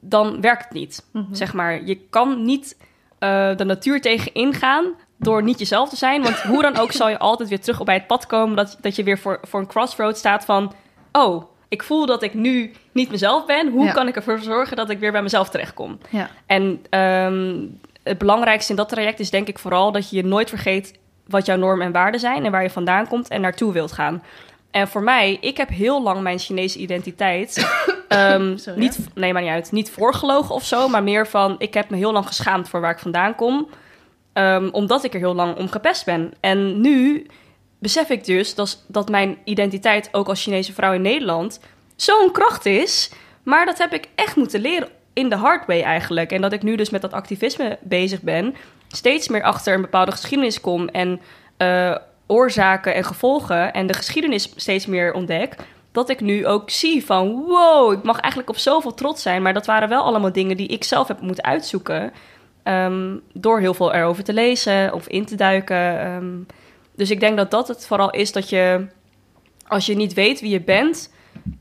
dan werkt het niet. Zeg maar, je kan niet eh, de natuur tegen ingaan door niet jezelf te zijn. Want hoe dan ook zal je altijd weer terug op bij het pad komen dat, dat je weer voor, voor een crossroad staat van... Oh, ik voel dat ik nu niet mezelf ben. Hoe Ja. kan ik ervoor zorgen dat ik weer bij mezelf terechtkom? Ja. En ehm, het belangrijkste in dat traject is denk ik vooral dat je je nooit vergeet wat jouw normen en waarden zijn en waar je vandaan komt en naartoe wilt gaan. En voor mij, ik heb heel lang mijn Chinese identiteit ehm, Sorry, niet, nee, maar niet uit, niet voorgelogen of zo, maar meer van, ik heb me heel lang geschaamd voor waar ik vandaan kom, ehm, omdat ik er heel lang om gepest ben. En nu besef ik dus dat, dat mijn identiteit, ook als Chinese vrouw in Nederland, zo'n kracht is. Maar dat heb ik echt moeten leren in de hard way eigenlijk. En dat ik nu dus met dat activisme bezig ben, steeds meer achter een bepaalde geschiedenis kom en eh, oorzaken en gevolgen en de geschiedenis steeds meer ontdek. Dat ik nu ook zie van wow, ik mag eigenlijk op zoveel trots zijn. Maar dat waren wel allemaal dingen die ik zelf heb moeten uitzoeken. ehm, door heel veel erover te lezen of in te duiken. ehm. dus ik denk dat dat het vooral is dat je, als je niet weet wie je bent,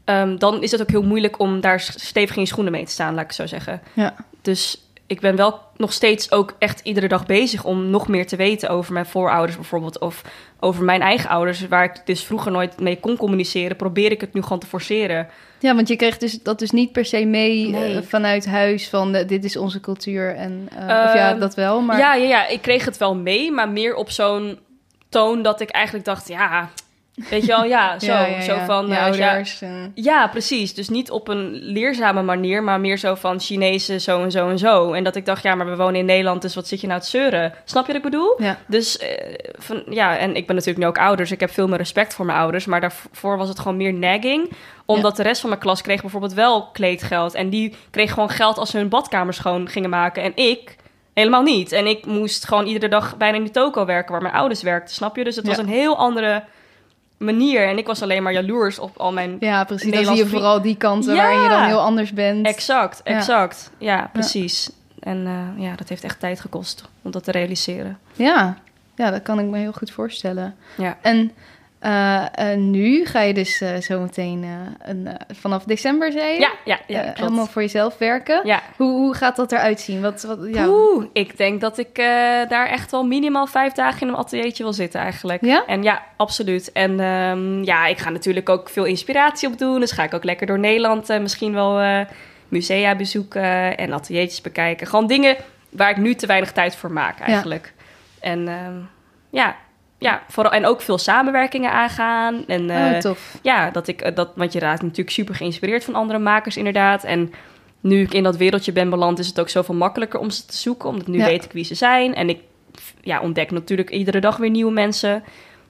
ehm, dan is het ook heel moeilijk om daar stevig in je schoenen mee te staan, laat ik het zo zeggen. Ja. Dus ik ben wel nog steeds ook echt iedere dag bezig om nog meer te weten over mijn voorouders bijvoorbeeld. Of over mijn eigen ouders, waar ik dus vroeger nooit mee kon communiceren. Probeer ik het nu gewoon te forceren. Ja, want je kreeg dus dat dus niet per se mee Nee. eh, vanuit huis van eh, dit is onze cultuur en eh, of ja, Ehm, dat wel, maar Ja, ja, ja, ik kreeg het wel mee, maar meer op zo'n toon dat ik eigenlijk dacht, ja, weet je wel, ja, zo. Ja, ja, Zo ja. van, eh, ouders en- Ja, precies. Dus niet op een leerzame manier, maar meer zo van Chinezen zo en zo en zo. En dat ik dacht, ja, maar we wonen in Nederland, dus wat zit je nou te zeuren? Snap je wat ik bedoel? Ja. Dus eh, van, ja, en ik ben natuurlijk nu ook ouder, dus ik heb veel meer respect voor mijn ouders. Maar daarvoor was het gewoon meer nagging. Omdat de rest van mijn klas kreeg bijvoorbeeld wel kleedgeld. En die kreeg gewoon geld als ze hun badkamer schoon gingen maken. En ik helemaal niet. En ik moest gewoon iedere dag bijna in die toko werken waar mijn ouders werkten, snap je? Dus het was Ja. een heel andere manier. En ik was alleen maar jaloers op al mijn Ja, precies. Dan zie je vooral die kanten Ja. waarin je dan heel anders bent. Exact, exact. Ja, precies. En eh, ja, dat heeft echt tijd gekost om dat te realiseren. Ja. ja, dat kan ik me heel goed voorstellen. Ja. En eh, nu ga je dus eh, zometeen eh, vanaf december, zei je? Ja, ja, ja, helemaal voor jezelf werken. Ja. Hoe, hoe gaat dat eruit zien? Wat, wat, ja. Oeh, ik denk dat ik daar echt wel minimaal vijf dagen in een ateliertje wil zitten eigenlijk. Ja? En ja, absoluut. En ehm, ja, ik ga natuurlijk ook veel inspiratie op doen. Dus ga ik ook lekker door Nederland misschien wel musea bezoeken en ateliertjes bekijken. Gewoon dingen waar ik nu te weinig tijd voor maak eigenlijk. En ehm, ja, ja, vooral, en ook veel samenwerkingen aangaan. En, Oh, eh, tof. ja, dat ik, eh, dat, want je raakt natuurlijk super geïnspireerd van andere makers inderdaad. En nu ik in dat wereldje ben beland, is het ook zoveel makkelijker om ze te zoeken. Omdat nu Ja. weet ik wie ze zijn. En ik ja, ontdek natuurlijk iedere dag weer nieuwe mensen.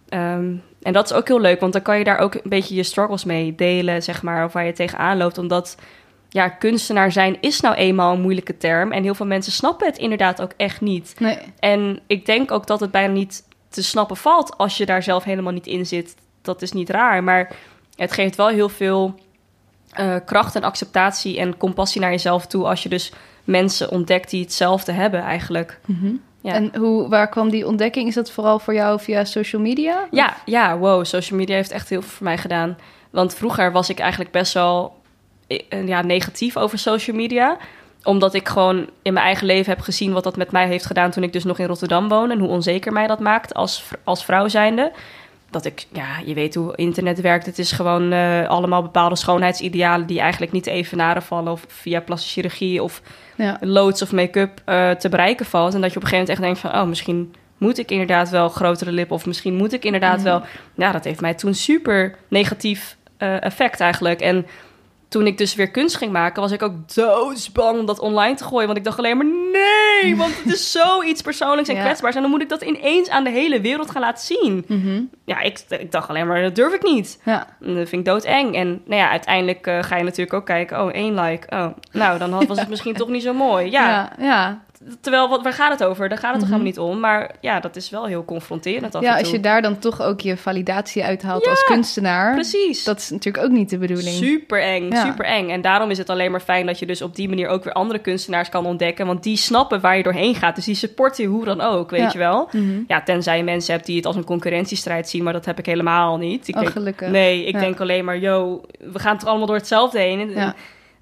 Ehm, en dat is ook heel leuk, want dan kan je daar ook een beetje je struggles mee delen, zeg maar. Of waar je tegenaan loopt. Omdat, ja, kunstenaar zijn is nou eenmaal een moeilijke term. En heel veel mensen snappen het inderdaad ook echt niet. Nee. En ik denk ook dat het bijna niet te snappen valt als je daar zelf helemaal niet in zit. Dat is niet raar, maar het geeft wel heel veel eh, kracht en acceptatie en compassie naar jezelf toe als je dus mensen ontdekt die hetzelfde hebben eigenlijk. Ja. En hoe, waar kwam die ontdekking? Is dat vooral voor jou via social media? Ja, ja, wow, social media heeft echt heel veel voor mij gedaan. Want vroeger was ik eigenlijk best wel eh, ja, negatief over social media omdat ik gewoon in mijn eigen leven heb gezien wat dat met mij heeft gedaan toen ik dus nog in Rotterdam woonde. En hoe onzeker mij dat maakt als, als vrouw zijnde. Dat ik, ja, je weet hoe internet werkt. Het is gewoon eh, allemaal bepaalde schoonheidsidealen die eigenlijk niet evenaren vallen. Of via plastische chirurgie of Ja. loads of make-up eh, te bereiken valt. En dat je op een gegeven moment echt denkt van... oh, misschien moet ik inderdaad wel grotere lippen... of misschien moet ik inderdaad wel... Ja, dat heeft mij toen super negatief eh, effect eigenlijk. En toen ik dus weer kunst ging maken... was ik ook doodsbang om dat online te gooien. Want ik dacht alleen maar... nee, want het is zoiets persoonlijks en Ja. kwetsbaars... en dan moet ik dat ineens aan de hele wereld gaan laten zien. Mhm. Ja, ik, ik dacht alleen maar, dat durf ik niet. Ja. Dat vind ik doodeng. En nou ja, uiteindelijk eh, ga je natuurlijk ook kijken... oh, één like. Oh, nou, dan had- was het misschien toch niet zo mooi. Ja, Ja. ja. Terwijl, wat, waar gaat het over? Daar gaat het toch Mhm. helemaal niet om. Maar ja, dat is wel heel confronterend af Ja, en als je daar dan toch ook je validatie uithaalt Ja, als kunstenaar. Precies. Dat is natuurlijk ook niet de bedoeling. Super eng, Ja. super eng. En daarom is het alleen maar fijn dat je dus op die manier ook weer andere kunstenaars kan ontdekken. Want die snappen waar je doorheen gaat. Dus die supporten je hoe dan ook, weet je wel. Mhm. Ja, tenzij je mensen hebt die het als een concurrentiestrijd zien. Maar dat heb ik helemaal niet. Ik Oh, denk, gelukkig. nee, ik denk alleen maar, yo, we gaan toch allemaal door hetzelfde heen. En, Ja.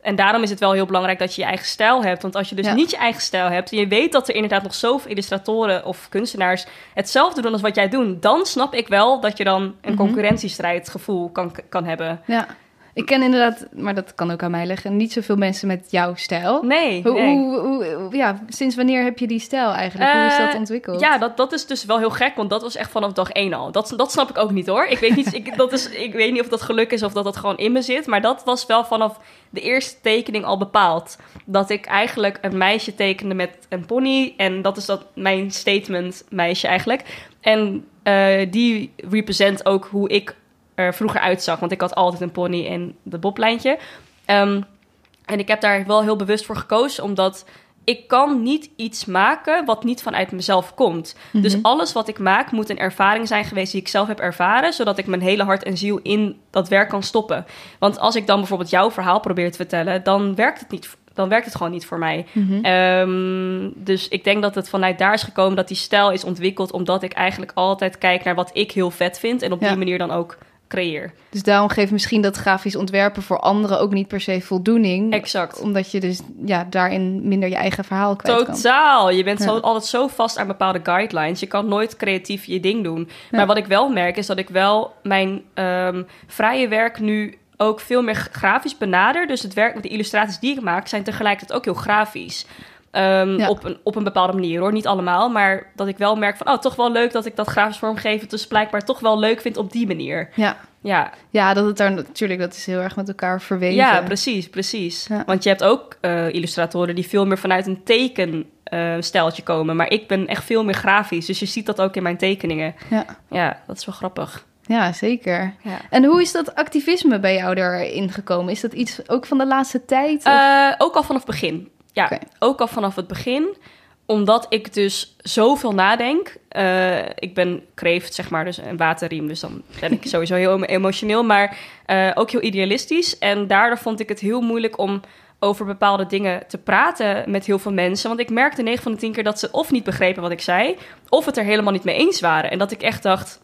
En daarom is het wel heel belangrijk dat je je eigen stijl hebt. Want als je dus Ja. niet je eigen stijl hebt... en je weet dat er inderdaad nog zoveel illustratoren of kunstenaars... hetzelfde doen als wat jij doet... dan snap ik wel dat je dan een Mhm. concurrentiestrijdgevoel kan, kan hebben. Ja. Ik ken inderdaad, maar dat kan ook aan mij liggen, niet zoveel mensen met jouw stijl. Nee, Hoe, nee. hoe, hoe- hoe- ja, sinds wanneer heb je die stijl eigenlijk? hoe is dat Eh, ontwikkeld? Ja, dat, dat is dus wel heel gek, want dat was echt vanaf dag één al. Dat, dat snap ik ook niet hoor. Ik weet niet, ik, dat is, ik weet niet of dat geluk is of dat dat gewoon in me zit. Maar dat was wel vanaf de eerste tekening al bepaald. Dat ik eigenlijk een meisje tekende met een pony. En dat is dat mijn statement meisje eigenlijk. En eh, die represent ook hoe ik er vroeger uitzag. Want ik had altijd een pony en de boblijntje. Ehm, en ik heb daar wel heel bewust voor gekozen, omdat ik kan niet iets maken wat niet vanuit mezelf komt. Dus alles wat ik maak moet een ervaring zijn geweest die ik zelf heb ervaren, zodat ik mijn hele hart en ziel in dat werk kan stoppen. Want als ik dan bijvoorbeeld jouw verhaal probeer te vertellen, dan werkt het niet. Dan werkt het gewoon niet voor mij. Mhm. Ehm, dus ik denk dat het vanuit daar is gekomen dat die stijl is ontwikkeld, omdat ik eigenlijk altijd kijk naar wat ik heel vet vind en op Ja. die manier dan ook creëer. Dus daarom geeft misschien dat grafisch ontwerpen voor anderen ook niet per se voldoening. Exact. Omdat je dus ja, daarin minder je eigen verhaal kwijt kan. Totaal. Je bent zo, altijd zo vast aan bepaalde guidelines. Je kan nooit creatief je ding doen. Ja. Maar wat ik wel merk is dat ik wel mijn ehm, vrije werk nu ook veel meer grafisch benader. Dus het werk, de illustraties die ik maak zijn tegelijkertijd ook heel grafisch. Ehm, Ja. op, een, op een bepaalde manier hoor, niet allemaal. Maar dat ik wel merk van, oh, toch wel leuk dat ik dat grafisch vormgeven... dus blijkbaar toch wel leuk vind op die manier. Ja. Ja, ja, dat het daar natuurlijk, dat is heel erg met elkaar verweven. ja, precies, precies. Ja. Want je hebt ook eh, illustratoren die veel meer vanuit een tekenstijltje komen. Maar ik ben echt veel meer grafisch. Dus je ziet dat ook in mijn tekeningen. Ja. Ja, dat is wel grappig. Ja, zeker. Ja. En hoe is dat activisme bij jou erin gekomen? Is dat iets ook van de laatste tijd? Eh, ook al vanaf het begin. Ja, ook al vanaf het begin. Omdat ik dus zoveel nadenk. Eh, ik ben kreeft, zeg maar, dus een waterriem. Dus dan ben ik sowieso heel emo- emotioneel. Maar eh, ook heel idealistisch. En daardoor vond ik het heel moeilijk om over bepaalde dingen te praten met heel veel mensen. Want ik merkte 9 van de 10 keer dat ze of niet begrepen wat ik zei... of het er helemaal niet mee eens waren. En dat ik echt dacht...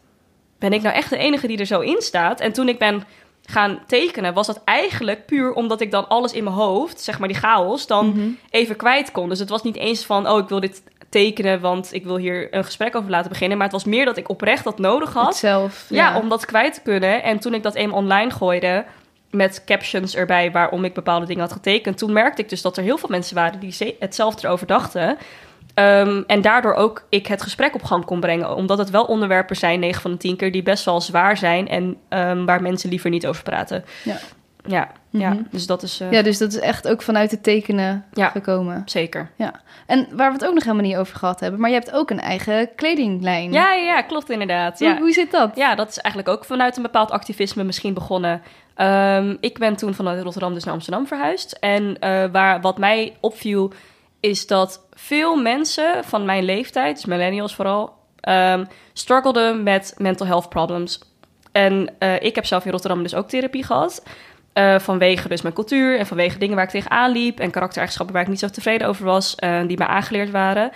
ben ik nou echt de enige die er zo in staat? En toen ik ben gaan tekenen, was dat eigenlijk puur omdat ik dan alles in mijn hoofd, zeg maar die chaos, dan Mhm. even kwijt kon. Dus het was niet eens van, oh, ik wil dit tekenen, want ik wil hier een gesprek over laten beginnen. Maar het was meer dat ik oprecht dat nodig had. zelf. Ja, om dat kwijt te kunnen. En toen ik dat eenmaal online gooide, met captions erbij waarom ik bepaalde dingen had getekend, toen merkte ik dus dat er heel veel mensen waren die ze- hetzelfde erover dachten. Ehm, en daardoor ook ik het gesprek op gang kon brengen. Omdat het wel onderwerpen zijn, 9 van de 10 keer, die best wel zwaar zijn en ehm, waar mensen liever niet over praten. Ja. Ja, ja. Mhm. dus dat is eh, Ja, dus dat is echt ook vanuit het tekenen Ja. gekomen. zeker. En waar we het ook nog helemaal niet over gehad hebben, maar je hebt ook een eigen kledinglijn. Ja, ja, ja, klopt inderdaad. Hoe, Ja. hoe zit dat? ja, dat is eigenlijk ook vanuit een bepaald activisme misschien begonnen. Ehm, ik ben toen vanuit Rotterdam dus naar Amsterdam verhuisd. En eh, waar, wat mij opviel, is dat veel mensen van mijn leeftijd, dus millennials vooral, ehm struggelden met mental health problems. En eh, ik heb zelf in Rotterdam dus ook therapie gehad. Eh, vanwege dus mijn cultuur en vanwege dingen waar ik tegenaan liep en karaktereigenschappen waar ik niet zo tevreden over was, eh, die mij aangeleerd waren.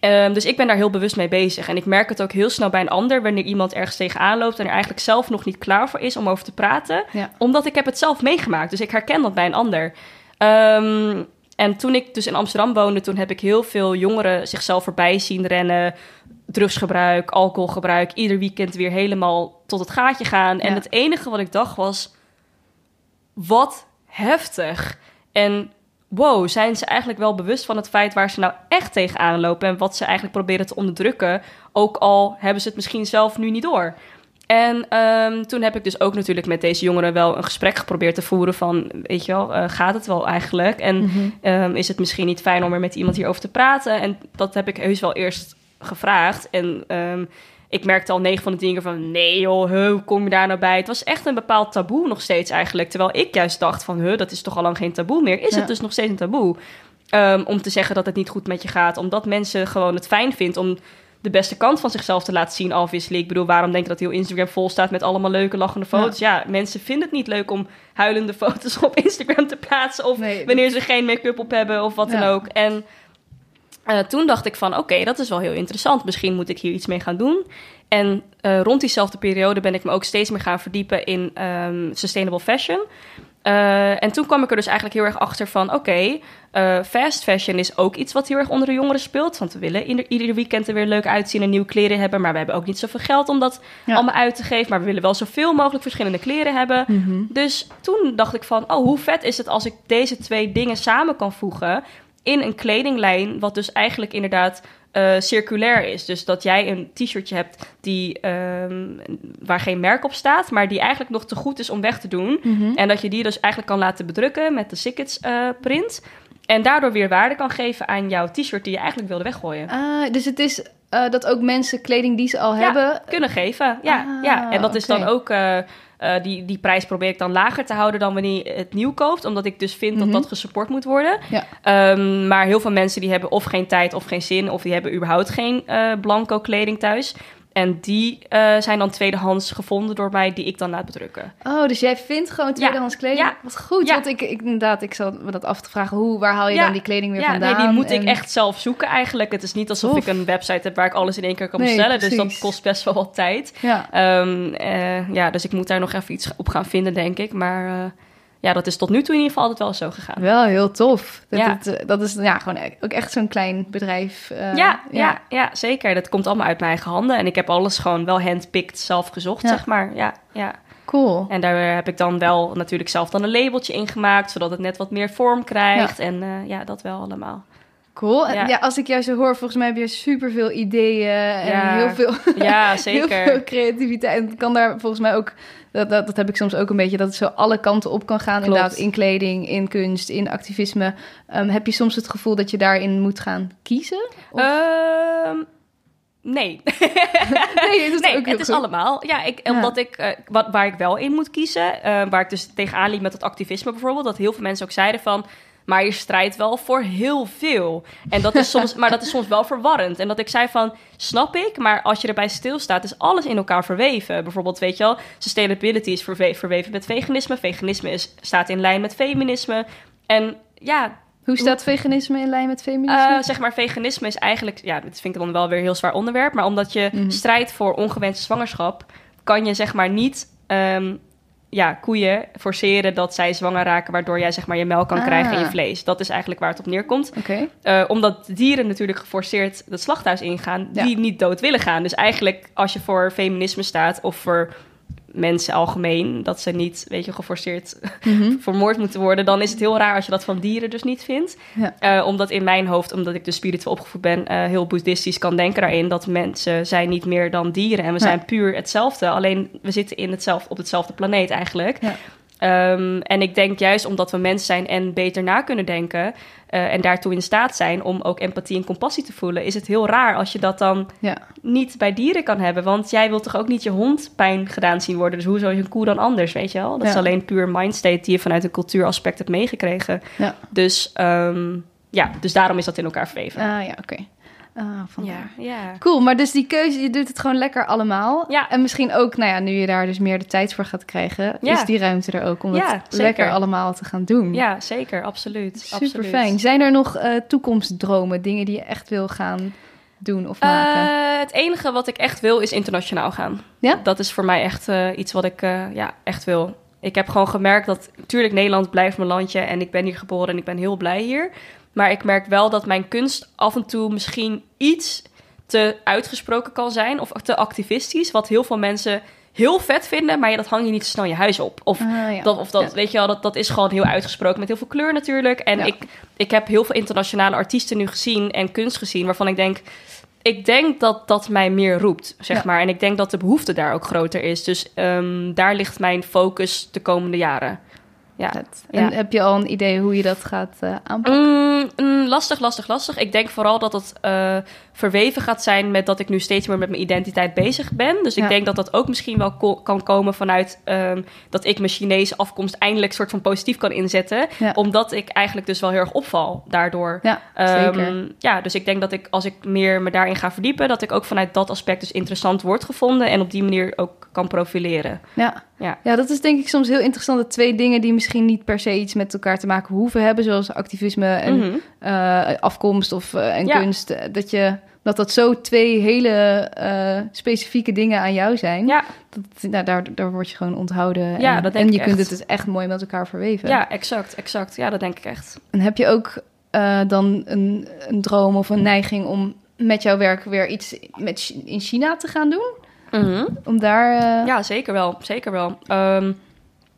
Ehm, dus ik ben daar heel bewust mee bezig. En ik merk het ook heel snel bij een ander wanneer iemand ergens tegenaan loopt en er eigenlijk zelf nog niet klaar voor is om over te praten. Ja. Omdat ik heb het zelf meegemaakt. Dus ik herken dat bij een ander. Ehm, en toen ik dus in Amsterdam woonde, toen heb ik heel veel jongeren zichzelf voorbij zien rennen. Drugsgebruik, alcoholgebruik, ieder weekend weer helemaal tot het gaatje gaan. En het enige wat ik dacht was, wat heftig. En wow, zijn ze eigenlijk wel bewust van het feit waar ze nou echt tegenaan lopen en wat ze eigenlijk proberen te onderdrukken, ook al hebben ze het misschien zelf nu niet door. En ehm, toen heb ik dus ook natuurlijk met deze jongeren wel een gesprek geprobeerd te voeren van, weet je wel, eh, gaat het wel eigenlijk? En Mhm. Ehm, is het misschien niet fijn om er met iemand hierover te praten? En dat heb ik heus wel eerst gevraagd. En ehm, ik merkte al 9 van de 10 keer van... nee joh, hoe kom je daar nou bij? Het was echt een bepaald taboe nog steeds eigenlijk. Terwijl ik juist dacht van... huh, dat is toch al lang geen taboe meer? Is Ja. het dus nog steeds een taboe? Om te zeggen dat het niet goed met je gaat. Omdat mensen gewoon het fijn vinden om de beste kant van zichzelf te laten zien, obviously. Ik bedoel, waarom denk je dat heel Instagram vol staat met allemaal leuke, lachende foto's? Ja, mensen vinden het niet leuk om huilende foto's op Instagram te plaatsen. Of Nee. wanneer ze geen make-up op hebben of wat Ja. dan ook. En eh, toen dacht ik van, oké, dat is wel heel interessant. Misschien moet ik hier iets mee gaan doen. En eh, rond diezelfde periode ben ik me ook steeds meer gaan verdiepen in ehm, sustainable fashion. Eh, en toen kwam ik er dus eigenlijk heel erg achter van... oké, eh, fast fashion is ook iets wat heel erg onder de jongeren speelt. Want we willen ieder, ieder weekend er weer leuk uitzien en nieuwe kleren hebben... maar we hebben ook niet zoveel geld om dat Ja. allemaal uit te geven. Maar we willen wel zoveel mogelijk verschillende kleren hebben. Mhm. Dus toen dacht ik van, oh, hoe vet is het als ik deze twee dingen samen kan voegen in een kledinglijn, wat dus eigenlijk inderdaad eh, circulair is. Dus dat jij een t-shirtje hebt die, ehm, waar geen merk op staat, maar die eigenlijk nog te goed is om weg te doen. Mhm. En dat je die dus eigenlijk kan laten bedrukken met de Sickets eh, print. En daardoor weer waarde kan geven aan jouw t-shirt die je eigenlijk wilde weggooien. Ah, dus het is eh, dat ook mensen kleding die ze al hebben... kunnen geven. Ja, Ah, ja. en dat is oké. dan ook. Eh, die, die prijs probeer ik dan lager te houden dan wanneer je het nieuw koopt. Omdat ik dus vind Mhm. dat dat gesupport moet worden. Ja. Ehm, maar heel veel mensen die hebben of geen tijd of geen zin. Of die hebben überhaupt geen eh, blanco kleding thuis. En die eh, zijn dan tweedehands gevonden door mij, die ik dan laat bedrukken. Oh, dus jij vindt gewoon tweedehands kleding? Ja. Wat goed, Ja. want ik, ik, inderdaad, ik zat me dat af te vragen. Hoe, waar haal je Ja. dan die kleding weer vandaan? nee, die moet ik echt zelf zoeken eigenlijk. Het is niet alsof ik een website heb waar ik alles in één keer kan Nee, bestellen. Dus dat kost best wel wat tijd. Ja. Ehm, eh, ja, dus ik moet daar nog even iets op gaan vinden, denk ik. Maar eh, ja, dat is tot nu toe in ieder geval altijd wel zo gegaan. Wel heel tof. Dat, Ja. het, eh, dat is ja, gewoon e- ook echt zo'n klein bedrijf. eh, ja, ja. Ja, zeker. Dat komt allemaal uit mijn eigen handen. En ik heb alles gewoon wel handpicked zelf gezocht, Ja. zeg maar. Ja, ja. Cool. En daar heb ik dan wel natuurlijk zelf dan een labeltje in gemaakt, zodat het net wat meer vorm krijgt. En eh, ja, dat wel allemaal. Cool. Ja. ja. als ik jou zo hoor, volgens mij heb je superveel ideeën en Ja. heel veel, Ja, heel zeker. veel creativiteit. En het kan daar volgens mij ook, dat, dat, dat heb ik soms ook een beetje, dat het zo alle kanten op kan gaan. Klopt. Inderdaad, in kleding, in kunst, in activisme. Ehm, heb je soms het gevoel dat je daarin moet gaan kiezen? Of- Ehm, nee. nee, je doet nee, ook het is allemaal. Ja, ik, Ja. omdat ik, eh, wat, waar ik wel in moet kiezen, eh, waar ik dus tegenaan liep met het activisme bijvoorbeeld, dat heel veel mensen ook zeiden van, maar je strijdt wel voor heel veel. En dat is soms, maar dat is soms wel verwarrend. En dat ik zei van, snap ik, maar als je erbij stilstaat, is alles in elkaar verweven. Bijvoorbeeld, weet je wel, sustainability is verwe- verweven met veganisme, veganisme is, staat in lijn met feminisme. En ja, Hoe staat veganisme in lijn met feminisme? eh, zeg maar, veganisme is eigenlijk, ja, dat vind ik dan wel weer een heel zwaar onderwerp. Maar omdat je Mhm. strijdt voor ongewenste zwangerschap, kan je zeg maar niet ehm, ja, koeien forceren dat zij zwanger raken, waardoor jij zeg maar je melk kan Ah. krijgen en je vlees. Dat is eigenlijk waar het op neerkomt. Oké. Eh, omdat dieren natuurlijk geforceerd het slachthuis ingaan, Ja. die niet dood willen gaan. Dus eigenlijk, als je voor feminisme staat of voor mensen algemeen, dat ze niet, weet je, geforceerd Mhm. vermoord moeten worden, dan is het heel raar als je dat van dieren dus niet vindt. Ja. Eh, omdat in mijn hoofd, omdat ik dus spiritueel opgevoed ben, eh, heel boeddhistisch kan denken daarin dat mensen zijn niet meer dan dieren en we Ja. zijn puur hetzelfde. Alleen we zitten in hetzelfde, op hetzelfde planeet eigenlijk. Ja. Ehm, en ik denk juist omdat we mens zijn en beter na kunnen denken eh, en daartoe in staat zijn om ook empathie en compassie te voelen, is het heel raar als je dat dan Ja. niet bij dieren kan hebben. Want jij wilt toch ook niet je hond pijn gedaan zien worden. Dus hoe zou je een koe dan anders, weet je wel? Dat is alleen puur mindstate die je vanuit een cultuuraspect hebt meegekregen. Ja. Dus ehm, ja, dus daarom is dat in elkaar verweven. Ah ja, oké. Ah, ja, ja. Cool, maar dus die keuze, je doet het gewoon lekker allemaal. Ja. En misschien ook, nou ja, nu je daar dus meer de tijd voor gaat krijgen, Ja. is die ruimte er ook om Ja, het zeker. lekker allemaal te gaan doen. Ja, zeker, absoluut. Super fijn. Zijn er nog eh, toekomstdromen, dingen die je echt wil gaan doen of maken? Eh, het enige wat ik echt wil is internationaal gaan. Ja? Dat is voor mij echt eh, iets wat ik ja, echt wil. Ik heb gewoon gemerkt dat, natuurlijk, Nederland blijft mijn landje en ik ben hier geboren en ik ben heel blij hier. Maar ik merk wel dat mijn kunst af en toe misschien iets te uitgesproken kan zijn of te activistisch, wat heel veel mensen heel vet vinden, maar ja, dat hang je niet te snel je huis op. Of Ah, ja. dat, of dat, Ja. weet je wel, dat, dat is gewoon heel uitgesproken met heel veel kleur natuurlijk. En ik, ik heb heel veel internationale artiesten nu gezien en kunst gezien, waarvan ik denk, ik denk dat dat mij meer roept, zeg maar. En ik denk dat de behoefte daar ook groter is. Dus ehm, daar ligt mijn focus de komende jaren. Ja. En heb je al een idee hoe je dat gaat eh, aanpakken? Mm, mm, lastig, lastig, lastig. Ik denk vooral dat het eh, verweven gaat zijn met dat ik nu steeds meer met mijn identiteit bezig ben. Dus ik Ja. denk dat dat ook misschien wel ko- kan komen vanuit ehm, dat ik mijn Chinese afkomst eindelijk soort van positief kan inzetten. Ja. Omdat ik eigenlijk dus wel heel erg opval daardoor. Ja, Ehm, zeker. ja, dus ik denk dat ik als ik meer me daarin ga verdiepen, dat ik ook vanuit dat aspect dus interessant word gevonden en op die manier ook kan profileren. Ja. Ja. ja, dat is denk ik soms heel interessant. Dat twee dingen die misschien niet per se iets met elkaar te maken hoeven hebben, zoals activisme en Mhm. eh, afkomst of, eh, en Ja. kunst. eh, Dat, je, dat dat zo twee hele eh, specifieke dingen aan jou zijn. Ja, Dat, nou, daar, daar word je gewoon onthouden. Ja, en, dat denk en je kunt het dus echt mooi met elkaar verweven. ja, exact, exact. Ja, dat denk ik echt. En heb je ook eh, dan een, een droom of een neiging om met jouw werk weer iets met, in China te gaan doen? Mhm. Om daar... eh, Ja, zeker wel. Zeker wel. Ehm,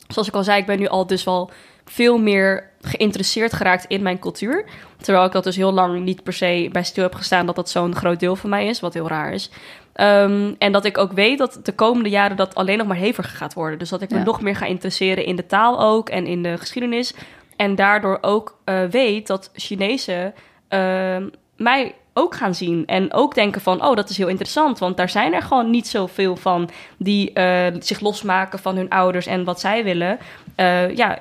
zoals ik al zei, ik ben nu al dus wel veel meer geïnteresseerd geraakt in mijn cultuur. Terwijl ik dat dus heel lang niet per se bij stil heb gestaan dat dat zo'n groot deel van mij is, wat heel raar is. Ehm, en dat ik ook weet dat de komende jaren dat alleen nog maar heviger gaat worden. Dus dat ik me Ja. nog meer ga interesseren in de taal ook en in de geschiedenis. En daardoor ook eh, weet dat Chinezen ehm, mij ook gaan zien. En ook denken van, oh, dat is heel interessant. Want daar zijn er gewoon niet zoveel van die eh, zich losmaken van hun ouders en wat zij willen. Eh, ja,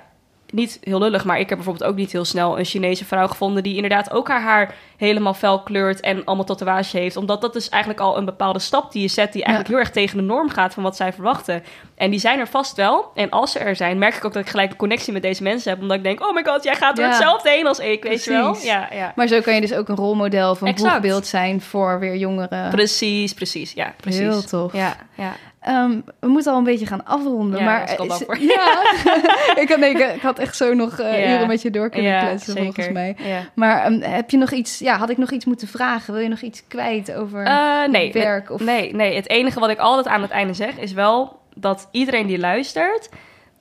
niet heel lullig, maar ik heb bijvoorbeeld ook niet heel snel een Chinese vrouw gevonden die inderdaad ook haar haar helemaal fel kleurt en allemaal tatoeage heeft. Omdat dat is eigenlijk al een bepaalde stap die je zet die eigenlijk heel erg tegen de norm gaat van wat zij verwachten. En die zijn er vast wel. En als ze er zijn, merk ik ook dat ik gelijk een connectie met deze mensen heb. Omdat ik denk, oh my god, jij gaat door Ja. hetzelfde heen als ik, weet je wel? Ja, ja. Maar zo kan je dus ook een rolmodel of een voorbeeld zijn voor weer jongeren. Precies, precies. Ja, precies. Heel tof. Ja, ja. Ehm, we moeten al een beetje gaan afronden. Ja, maar ik al is-. Ja, ik, had, nee, ik, had echt zo nog eh, Ja. uren met je door kunnen ja, kletsen, volgens mij. Maar ehm, heb je nog iets, ja, had ik nog iets moeten vragen? Wil je nog iets kwijt over Eh, nee, werk? het, Of... nee, nee, het enige wat ik altijd aan het einde zeg is wel dat iedereen die luistert,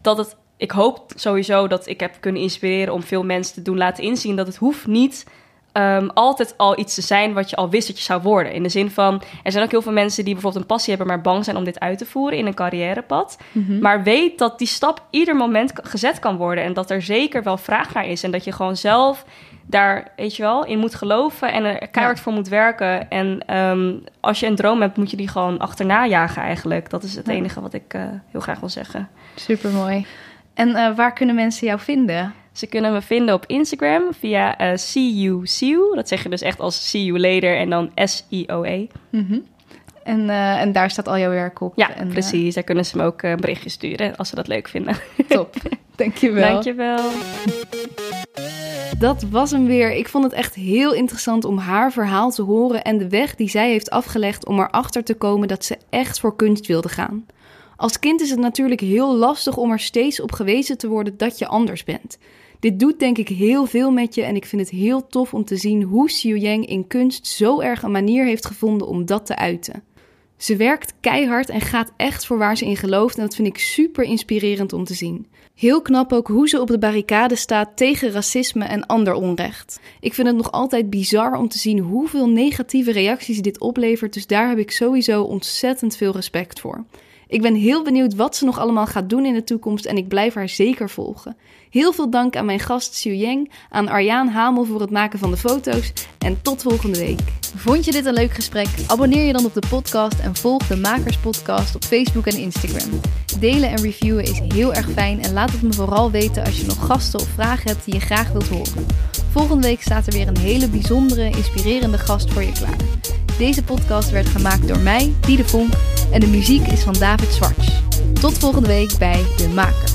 dat het, ik hoop sowieso dat ik heb kunnen inspireren om veel mensen te doen laten inzien dat het hoeft niet ehm, altijd al iets te zijn wat je al wist dat je zou worden. In de zin van, er zijn ook heel veel mensen die bijvoorbeeld een passie hebben, maar bang zijn om dit uit te voeren in een carrièrepad. Mhm. Maar weet dat die stap ieder moment gezet kan worden en dat er zeker wel vraag naar is en dat je gewoon zelf daar, weet je wel, in moet geloven en er keihard Ja. voor moet werken. En ehm, als je een droom hebt, moet je die gewoon achterna jagen eigenlijk. Dat is het Ja. enige wat ik eh, heel graag wil zeggen. Super mooi. En eh, waar kunnen mensen jou vinden? Ze kunnen me vinden op Instagram via eh See You See You. Dat zeg je dus echt als See You Later en dan S-I-O-E. Mhm. En, eh, en daar staat al jouw werk op. Ja, en, eh, precies. Daar kunnen ze me ook een berichtje sturen als ze dat leuk vinden. top. Dankjewel. Dankjewel. Dat was hem weer. Ik vond het echt heel interessant om haar verhaal te horen en de weg die zij heeft afgelegd om erachter te komen dat ze echt voor kunst wilde gaan. Als kind is het natuurlijk heel lastig om er steeds op gewezen te worden dat je anders bent. Dit doet denk ik heel veel met je en ik vind het heel tof om te zien hoe Xiu Yang in kunst zo erg een manier heeft gevonden om dat te uiten. Ze werkt keihard en gaat echt voor waar ze in gelooft en dat vind ik super inspirerend om te zien. Heel knap ook hoe ze op de barricade staat tegen racisme en ander onrecht. Ik vind het nog altijd bizar om te zien hoeveel negatieve reacties dit oplevert, dus daar heb ik sowieso ontzettend veel respect voor. Ik ben heel benieuwd wat ze nog allemaal gaat doen in de toekomst en ik blijf haar zeker volgen. Heel veel dank aan mijn gast Xiu Yang, aan Arjaan Hamel voor het maken van de foto's en tot volgende week. Vond je dit een leuk gesprek? Abonneer je dan op de podcast en volg de Makers Podcast op Facebook en Instagram. Delen en reviewen is heel erg fijn en laat het me vooral weten als je nog gasten of vragen hebt die je graag wilt horen. Volgende week staat er weer een hele bijzondere, inspirerende gast voor je klaar. Deze podcast werd gemaakt door mij, Diede Vonk, en de muziek is van David Zwarts. Tot volgende week bij De Makers.